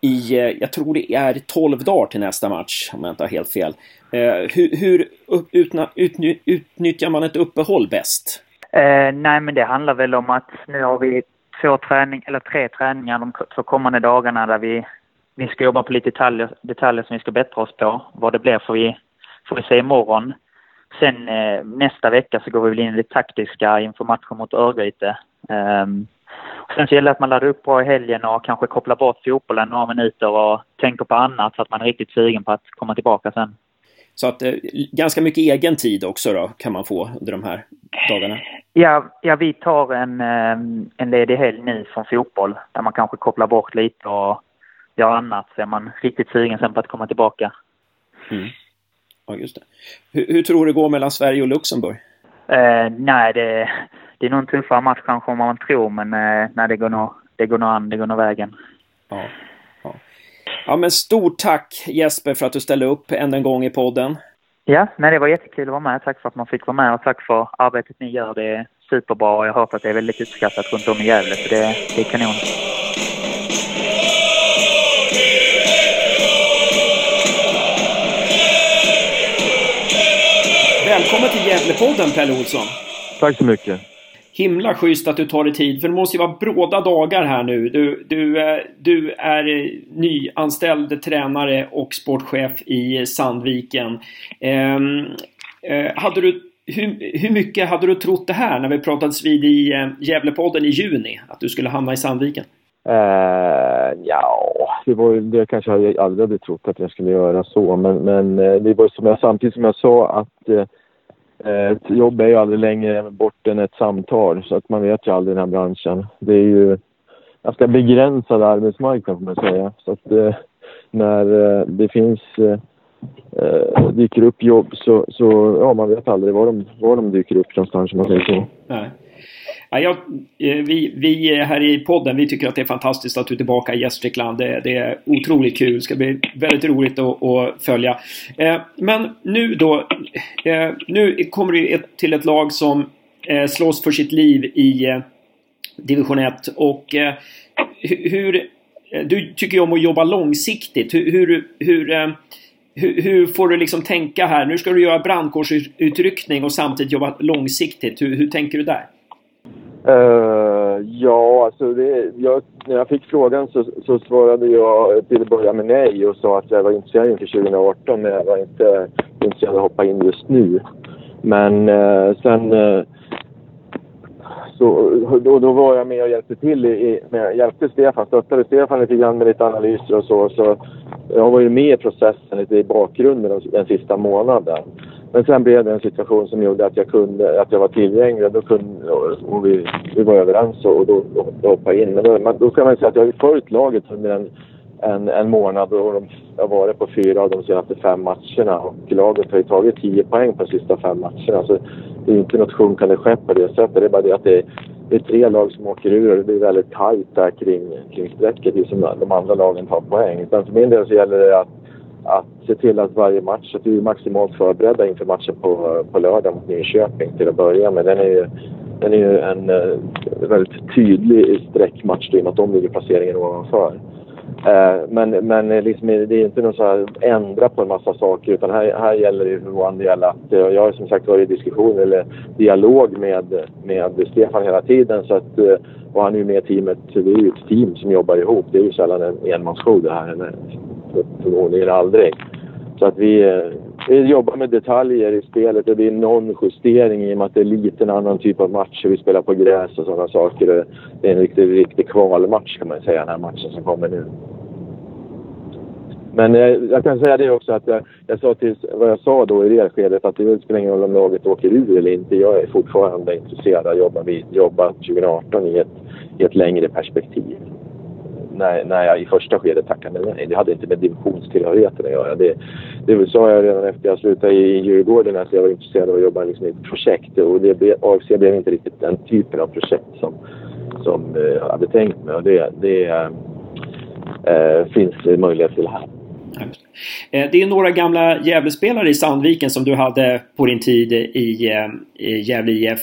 i, eh, jag tror det är 12 dagar till nästa match, om jag inte har helt fel. Eh, hur, hur utna, utny, utnyttjar man ett uppehåll bäst? Eh, nej, men det handlar väl om att nu har vi två träning, eller tre träningar de två kommande dagarna där vi, vi ska jobba på lite detaljer, detaljer som vi ska bättra oss på. Vad det blir får vi, får vi se imorgon. Sen eh, nästa vecka så går vi väl in i det taktiska inför matchen mot Örgryte. Um, Sen så gäller det att man laddar upp bra i helgen och kanske kopplar bort fotbollen några minuter och tänker på annat så att man är riktigt sugen på att komma tillbaka sen. Så att eh, ganska mycket egen tid också då kan man få under de här dagarna? Ja, ja vi tar en, eh, en ledig helg nu från fotboll där man kanske kopplar bort lite och gör annat så är man riktigt sugen sen på att komma tillbaka. Mm. Ja, just det. Hur, hur tror du det går mellan Sverige och Luxemburg? Eh, nej, det, det är nog en tuffare match kanske än man tror, men eh, nej, det går nog, det går nog an, det går nog vägen. Ja, ja. ja, men stort tack Jesper för att du ställde upp än en gång i podden. Ja, nej, det var jättekul att vara med. Tack för att man fick vara med och tack för arbetet ni gör. Det är superbra och jag har hört att det är väldigt uppskattat runt om i Gävle, så det, det är kanon. Välkommen till Gävlepodden, Pelle Olsson. Tack så mycket. Himla schysst att du tar dig tid, för det måste ju vara bråda dagar här nu. Du, du, eh, du är nyanställd tränare och sportchef i Sandviken. Ehm, eh, hade du, hur, hur mycket hade du trott det här när vi pratades vid i eh, Gävlepodden i juni? Att du skulle hamna i Sandviken? Uh, ja, det, var, det kanske jag aldrig hade trott att jag skulle göra så. Men, men det var som jag, samtidigt som jag sa att eh, Eh, ett jobb är ju aldrig längre bort än ett samtal så att man vet ju aldrig i den här branschen. Det är ju ganska begränsad arbetsmarknad får man säga. Så att eh, när eh, det finns eh, eh dyker upp jobb så, så ja, man vet aldrig var de, var de dyker upp någonstans om man säger så. Nej. Ja, jag, eh, vi, vi här i podden vi tycker att det är fantastiskt att du är tillbaka i Gästrikland. Det, det, är otroligt kul. Det ska bli väldigt roligt att, att följa. Eh, men nu då. Eh, nu kommer du till ett lag som eh, slåss för sitt liv i eh, division 1. Och eh, hur... Du tycker ju om att jobba långsiktigt. Hur, hur, hur hur, hur, får du liksom tänka här? Nu ska du göra brandkårsutryckning och samtidigt jobba långsiktigt. Hur, hur tänker du där? Uh, ja, alltså det, jag, när jag fick frågan så, så svarade jag till att börja med nej och sa att jag var intresserad inför 2018 men jag var inte intresserad av att hoppa in just nu. Men uh, sen uh, så, då, då var jag med och hjälpte till. I, med, hjälpte Stefan, stöttade Stefan lite grann med lite analyser och så. så jag var ju med i processen lite i bakgrunden den sista månaden. Men sen blev det en situation som gjorde att jag kunde, att jag var tillgänglig. Då kunde, och vi, vi var överens och då, då, då hoppade in. Men då, då kan man säga att jag har följt laget under en, en, en månad och de, jag har varit på fyra av de senaste fem matcherna. Och laget har ju tagit tio poäng på de sista fem matcherna. Så det är inte något sjunkande skepp på det sättet. Det är bara det att det, det är tre lag som åker ur och det blir väldigt tajt där kring, kring strecket. Som de andra lagen tar poäng. Utan för min del så gäller det att att se till att varje match, att vi är maximalt förberedda inför matchen på, på lördag mot Nyköping till att börja med. Den är ju, den är ju en uh, väldigt tydlig streckmatch i och med att de ligger placeringen ovanför. Uh, men men eh, liksom, det är inte något så här ändra på en massa saker utan här, här gäller det för vår del att uh, jag har som sagt varit i diskussion eller dialog med, med Stefan hela tiden så att och han är ju med i teamet, det är ju ett team som jobbar ihop. Det är ju sällan en enmansshow det här förmodligen aldrig. Så att vi, eh, vi jobbar med detaljer i spelet. Det blir någon justering i och med att det är lite en annan typ av matcher. Vi spelar på gräs och sådana saker. Det är en riktig, riktig kvalmatch kan man säga, den här matchen som kommer nu. Men jag, eh, jag kan säga det också att jag, jag sa till, vad jag sa då i det skedet att det spelar ingen roll om laget åker ur eller inte. Jag är fortfarande intresserad av att jobba, jobba 2018 i ett, i ett längre perspektiv när, när jag i första skedet tackade nej. Det hade inte med divisionstillhörigheten att göra. Det, det sa jag redan efter jag slutade i Djurgården att jag var intresserad av att jobba liksom i ett projekt och det, AFC blev inte riktigt den typen av projekt som, som eh, jag hade tänkt mig och det, det äh, finns möjlighet till här. Eh, det är några gamla Gävlespelare i Sandviken som du hade på din tid i, i Gävle IF.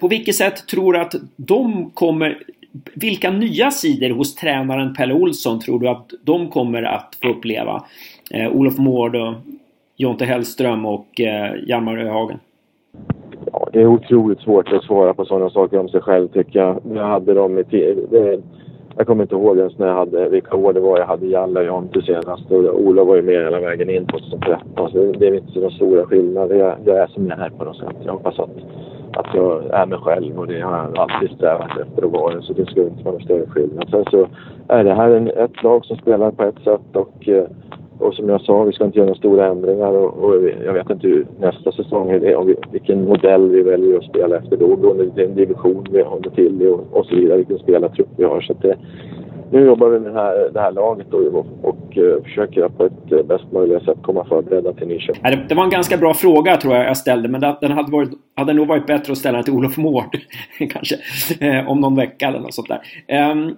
På vilket sätt tror du att de kommer vilka nya sidor hos tränaren Pelle Olsson tror du att de kommer att få uppleva? Eh, Olof Mård och Jonte Hellström och eh, Hjalmar Öhagen. Ja, det är otroligt svårt att svara på sådana saker om sig själv tycker jag. Jag hade dem i det, eh, jag kommer inte ihåg ens när jag hade, vilka år det var jag hade Jalle och Jonte senast. Och Ola var ju med hela vägen in 2013. Så det är inte så stora skillnader. Jag, jag är som jag är på något sätt. Jag hoppas att att jag är mig själv och det har jag alltid strävat efter att vara. Så det ska inte vara någon större skillnad. Sen så är det här en, ett lag som spelar på ett sätt och, eh, och som jag sa, vi ska inte göra några stora ändringar och, och jag vet inte hur nästa säsong är det, och vilken modell vi väljer att spela efter då beroende på vilken division vi håller till i och, och så vidare, vilken spelartrupp vi har. Så det, nu jobbar vi med det här, det här laget och, och, och uh, försöker på ett uh, bäst möjliga sätt komma förberedda till Nyköping. Det, det var en ganska bra fråga tror jag jag ställde men den hade, varit, hade nog varit bättre att ställa den till Olof Mård kanske eh, om någon vecka eller något sånt där. Um,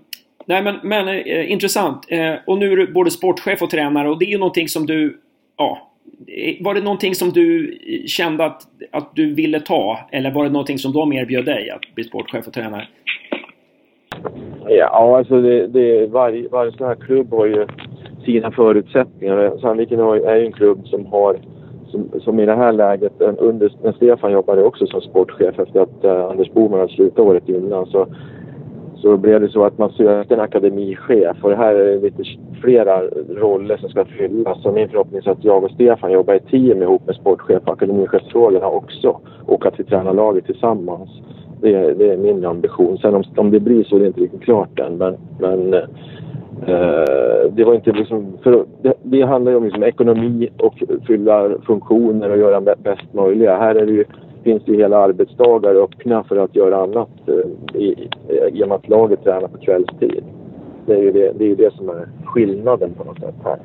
nej men, men eh, intressant. Eh, och nu är du både sportchef och tränare och det är ju någonting som du ja, eh, var det någonting som du eh, kände att, att du ville ta? Eller var det någonting som de erbjöd dig att bli sportchef och tränare? Ja, alltså det, det, varje, varje sån här klubb har ju sina förutsättningar. Sandviken är ju en klubb som har, som, som i det här läget, under, när Stefan jobbade också som sportchef efter att uh, Anders Boman hade slutat året innan, så, så blev det så att man sökte en akademichef och det här är lite flera roller som ska fyllas. Så min förhoppning är att jag och Stefan jobbar i team ihop med sportchef och akademichefsfrågorna också och att vi tränar laget tillsammans. Det, det är min ambition. Sen om, om det blir så det är inte riktigt klart än. Men, men Eh, det var inte liksom, för det, det handlar ju om liksom ekonomi och fylla funktioner och göra bäst möjliga. Här är det ju, finns ju hela arbetsdagar öppna för att göra annat eh, i, i och med att laget tränar på kvällstid. Det är ju det, det, är det som är skillnaden på något sätt här.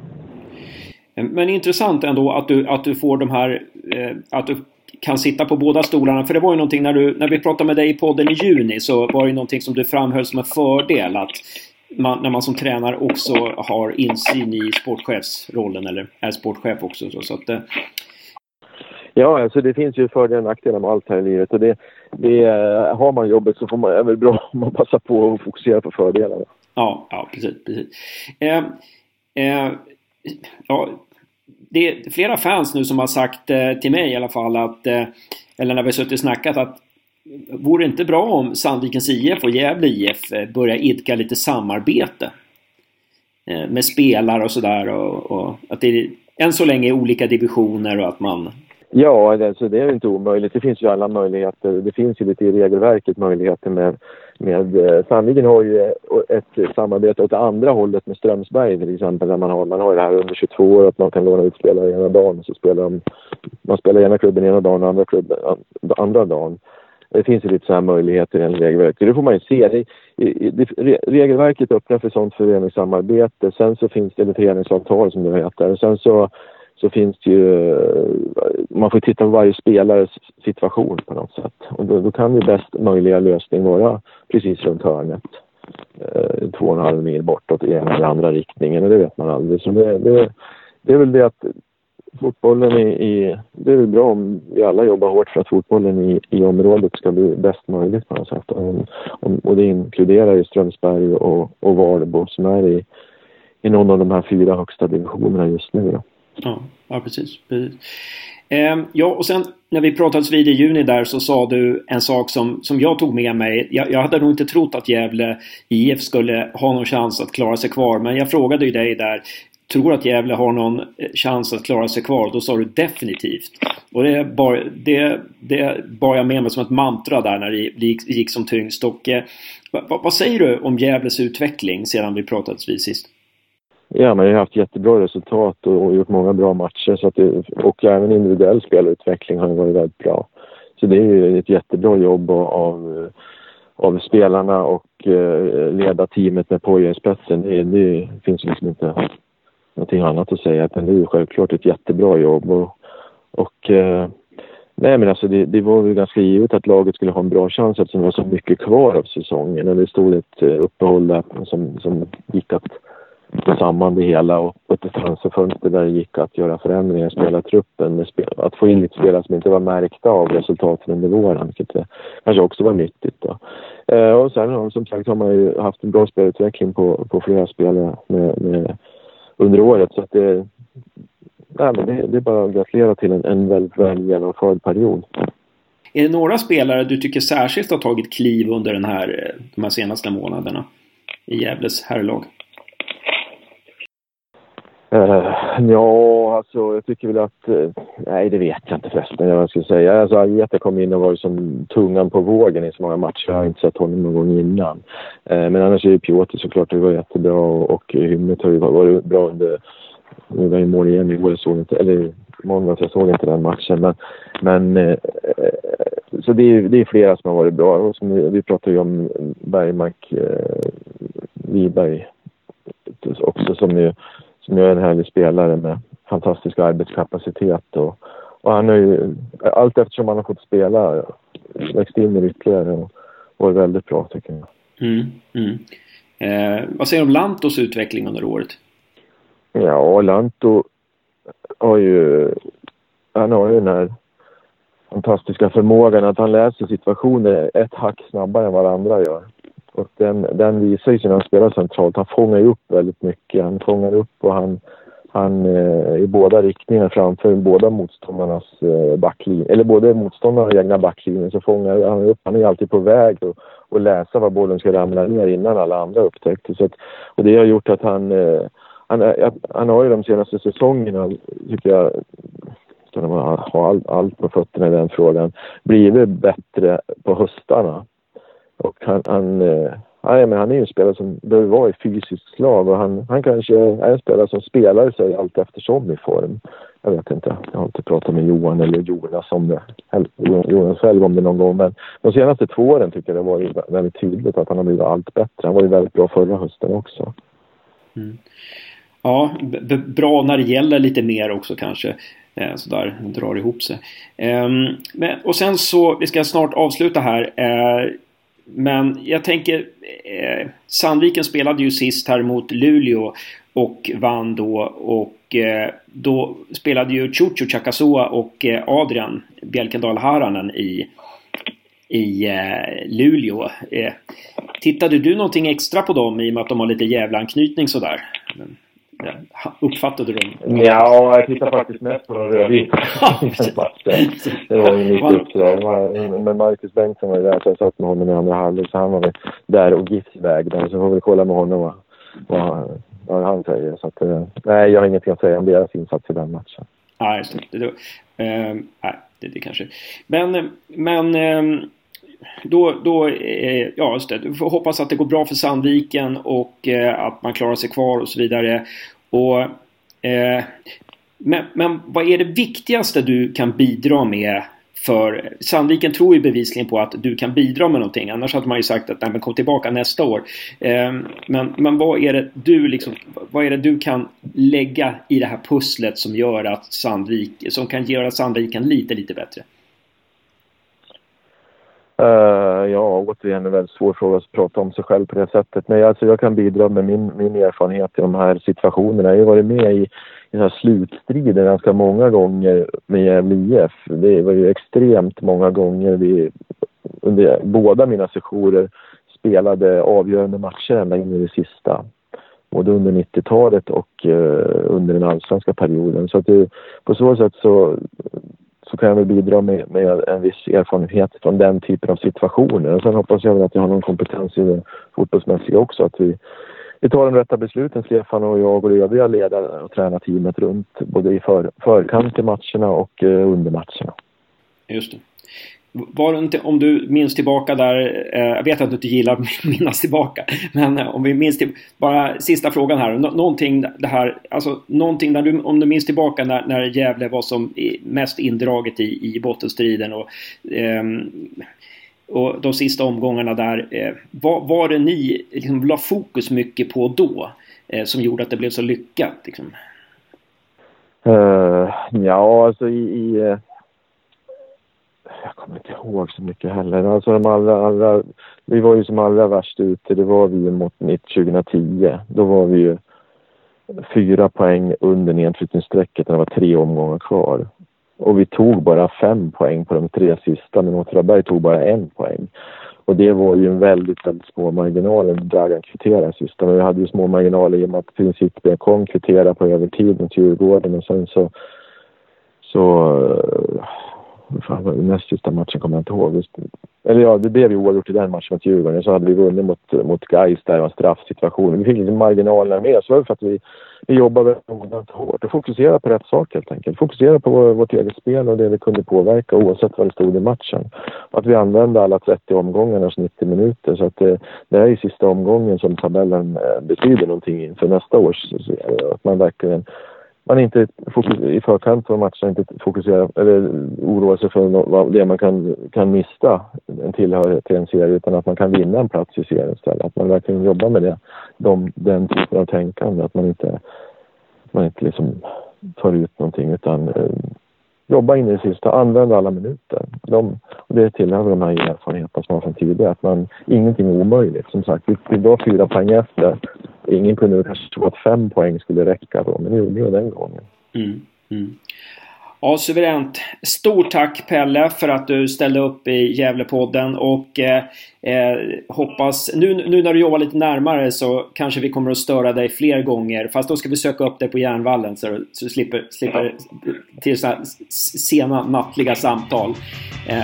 Men intressant ändå att du, att du får de här, eh, att du kan sitta på båda stolarna. För det var ju någonting när, du, när vi pratade med dig i podden i juni så var det någonting som du framhöll som en fördel att man, när man som tränare också har insyn i sportchefsrollen eller är sportchef också. Så, så att, eh. Ja, alltså det finns ju fördelar och nackdelar med allt här i livet. Och det, det, eh, har man jobbet så får man, är väl bra om man passar på att fokusera på fördelarna. Ja, ja precis. precis. Eh, eh, ja, det är flera fans nu som har sagt eh, till mig i alla fall att, eh, eller när vi suttit och snackat att Vore det inte bra om Sandvikens IF och Gävle IF eh, börjar idka lite samarbete? Eh, med spelare och sådär och, och, att det än så länge är olika divisioner och att man... Ja, alltså det är inte omöjligt. Det finns ju alla möjligheter. Det finns ju lite i regelverket möjligheter med... med eh, Sandviken har ju eh, ett samarbete åt andra hållet med Strömsberg till exempel. Där man har, man har det här under 22 år att man kan låna ut spelare ena dagen. Så spelar de, man spelar ena klubben ena dagen och andra klubben andra dagen. Det finns ju lite sådana möjligheter i regelverket. Det får man ju se. Det, det, regelverket öppnar för sånt föreningssamarbete. Sen så finns det, eller föreningsavtal som det heter. Sen så, så finns det ju... Eh, man får titta på varje spelares situation på något sätt. Och då, då kan ju bäst möjliga lösning vara precis runt hörnet. Eh, två och en halv mil bortåt i ena eller andra riktningen. Och det vet man aldrig. Så det, det, det är väl det att fotbollen i, i, Det är väl bra om vi alla jobbar hårt för att fotbollen i, i området ska bli bäst möjligt på något sätt. Och, och det inkluderar ju Strömsberg och, och Valbo som är i, i någon av de här fyra högsta divisionerna just nu. Då. Ja, ja precis. precis. Eh, ja, och sen när vi pratades vid i juni där så sa du en sak som, som jag tog med mig. Jag, jag hade nog inte trott att Gävle IF skulle ha någon chans att klara sig kvar. Men jag frågade ju dig där tror att Gävle har någon eh, chans att klara sig kvar. Då sa du definitivt. Och det bar, det, det bar jag med mig som ett mantra där när det gick, gick som tyngst. Och, eh, vad, vad, säger du om Gävles utveckling sedan vi pratades vid sist? Ja, man har haft jättebra resultat och, och gjort många bra matcher. Så att det, och även individuell spelutveckling har varit väldigt bra. Så det är ju ett jättebra jobb av, av spelarna och eh, leda teamet med Poja i spetsen. Det, det finns liksom inte någonting annat att säga. Utan det är ju självklart ett jättebra jobb. Och, och eh, nej men alltså det, det, var väl ganska givet att laget skulle ha en bra chans eftersom det var så mycket kvar av säsongen. Och det stod ett eh, uppehåll där som, som gick att få samman det hela och ett transferfönster där det gick att göra förändringar i spelartruppen. Att få in lite spelare som inte var märkta av resultaten under våren, vilket kanske också var nyttigt. Då. Eh, och sen som sagt har man ju haft en bra spelutveckling på, på flera spelare med, med under året. Så att det, nej, men det, det är bara att gratulera till en, en väldigt väl genomförd period. Är det några spelare du tycker särskilt har tagit kliv under den här, eh, de här senaste månaderna i Gävles herrlag? Uh, ja, alltså jag tycker väl att... Uh, nej, det vet jag inte förresten vad jag skulle säga. Alltså Ageta kom in och var som tungan på vågen i så många matcher. Jag har inte sett honom någon gång innan. Uh, men annars är ju Piotr såklart, det var jättebra och, och Hymmet har ju varit bra under... Nu var ju mål igen igår, jag såg inte... Eller måndags, jag såg inte den matchen. Men, men så det är, det är flera som har varit bra. Och som vi, vi pratade ju om Bergmark, Wiberg också som ju som är en härlig spelare med fantastisk arbetskapacitet. Och, och han har ju, allt eftersom han har fått spela, växt in i ytterligare och varit väldigt bra tycker jag. Mm, mm. Eh, vad säger du om Lantos utveckling under året? Ja, Lanto har ju, han har ju den här fantastiska förmågan att han läser situationer ett hack snabbare än vad andra gör. Och den, den visar ju sig när han spelar centralt. Han fångar ju upp väldigt mycket. Han fångar upp och han, han eh, i båda riktningar framför båda motståndarnas eh, backlinje. Eller både motståndarna och egna backlinjen så fångar han upp. Han är alltid på väg att, och läsa var bollen ska ramla ner innan alla andra upptäcker. Så att, och det har gjort att han, eh, han, eh, han har ju de senaste säsongerna, tycker jag, utan att ha allt, allt på fötterna i den frågan, blivit bättre på höstarna. Och han, han, eh, Nej, men han är ju en spelare som behöver vara i fysiskt slag och han, han kanske är en spelare som spelar sig allt eftersom i form. Jag vet inte. Jag har inte pratat med Johan eller Jonas om det. Jonas själv om det någon gång. Men de senaste två åren tycker jag det har varit väldigt tydligt att han har blivit allt bättre. Han var ju väldigt bra förra hösten också. Mm. Ja, bra när det gäller lite mer också kanske. Eh, sådär, drar ihop sig. Eh, men, och sen så, vi ska snart avsluta här. Eh, men jag tänker, eh, Sandviken spelade ju sist här mot Luleå och vann då. Och eh, då spelade ju Chucho Chakasoa och eh, Adrian Bjelkendal Haranen i, i eh, Luleå. Eh, tittade du någonting extra på dem i och med att de har lite jävla anknytning sådär? Uppfattade du dem? Ja, jag tittade faktiskt mest på de rödvita Det var ju mitt uppdrag. Men Marcus Bengtsson var ju där så jag satt med honom i andra halvlek. Så han var väl där och GIFs väg där. Så får vi kolla med honom vad, vad, vad han säger. Så att, eh, nej, jag har ingenting att säga om deras insats i den matchen. Nej, just det. det, eh, nej, det, det kanske... Men, men eh, då, då eh, ja, just det. Vi får hoppas att det går bra för Sandviken och eh, att man klarar sig kvar och så vidare. Och, eh, men, men vad är det viktigaste du kan bidra med för Sandviken tror ju bevisligen på att du kan bidra med någonting. Annars hade man ju sagt att nej, men kom tillbaka nästa år. Eh, men, men vad är det du liksom, vad är det du kan lägga i det här pusslet som gör att Sandvik, som kan göra Sandviken lite, lite bättre? Uh, ja, återigen en väldigt svår fråga att prata om sig själv på det sättet. Men alltså, jag kan bidra med min, min erfarenhet i de här situationerna. Jag har varit med i, i här slutstrider ganska många gånger med Gävle IF. Det var ju extremt många gånger vi under båda mina sessioner spelade avgörande matcher ända in i det sista. Både under 90-talet och uh, under den allsvenska perioden. Så att det, på så sätt så så kan jag väl bidra med, med en viss erfarenhet från den typen av situationer. Och sen hoppas jag väl att jag har någon kompetens i det fotbollsmässiga också. Att vi, vi tar de rätta besluten, Stefan och jag och övriga ledare och tränarteamet runt både i för, förkant till matcherna och eh, under matcherna. Just det. Var inte, om du minns tillbaka där, eh, jag vet att du inte gillar att minnas tillbaka, men eh, om vi minns till, bara sista frågan här. Nå, någonting det här, alltså någonting där du, om du minns tillbaka när, när Gävle var som mest indraget i, i bottenstriden och, eh, och de sista omgångarna där. Eh, vad var det ni liksom la fokus mycket på då? Eh, som gjorde att det blev så lyckat? Liksom? Uh, ja, alltså i, i uh jag kommer inte ihåg så mycket heller. Alltså de allra, allra, vi var ju som allra värst ute, det var vi ju mot mitt 2010. Då var vi ju fyra poäng under nedflyttningsstrecket när det var tre omgångar kvar. Och vi tog bara fem poäng på de tre sista, men Åtvidaberg tog bara en poäng. Och det var ju en väldigt, väldigt små marginaler. Dragan kvitterade sista, men vi hade ju små marginaler i och med att principen kom kvittera på övertid mot Djurgården och sen så så fan, näst sista matchen kommer jag inte ihåg. Eller ja, det blev ju oavgjort i den matchen mot Djurgården. Så hade vi vunnit mot, mot Gais där, var straffsituation. Vi fick lite marginalerna med. Så var det för att vi, vi jobbade väldigt hårt och fokuserade på rätt sak helt enkelt. Fokuserade på vår, vårt eget spel och det vi kunde påverka oavsett vad det stod i matchen. Och att vi använde alla 30 omgångarnas 90 minuter. Så att det, det är i sista omgången som tabellen eh, betyder någonting inför nästa års serie. Att man verkligen man inte i förkant på matchen inte fokuserar eller oroar sig för det man kan, kan mista en tillhörighet till en serie utan att man kan vinna en plats i serien istället. Att man verkligen jobbar med det, de, den typen av tänkande. Att man inte, man inte liksom tar ut någonting utan eh, jobba in i det sista, använd alla minuter. De, och det tillhör de här erfarenheterna som man från tidigare, att man, ingenting är omöjligt. Som sagt, vi, vi var fyra poäng efter. Ingen kunde kanske tro att fem poäng skulle räcka då, men det gjorde vi den gången. Mm, mm. Ja, suveränt. Stort tack Pelle för att du ställde upp i Gävlepodden och eh, eh, hoppas... Nu, nu när du jobbar lite närmare så kanske vi kommer att störa dig fler gånger. Fast då ska vi söka upp dig på Järnvallen så, så du slipper, slipper till sådana sena nattliga samtal. Eh.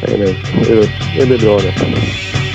Det, blir, det blir bra det.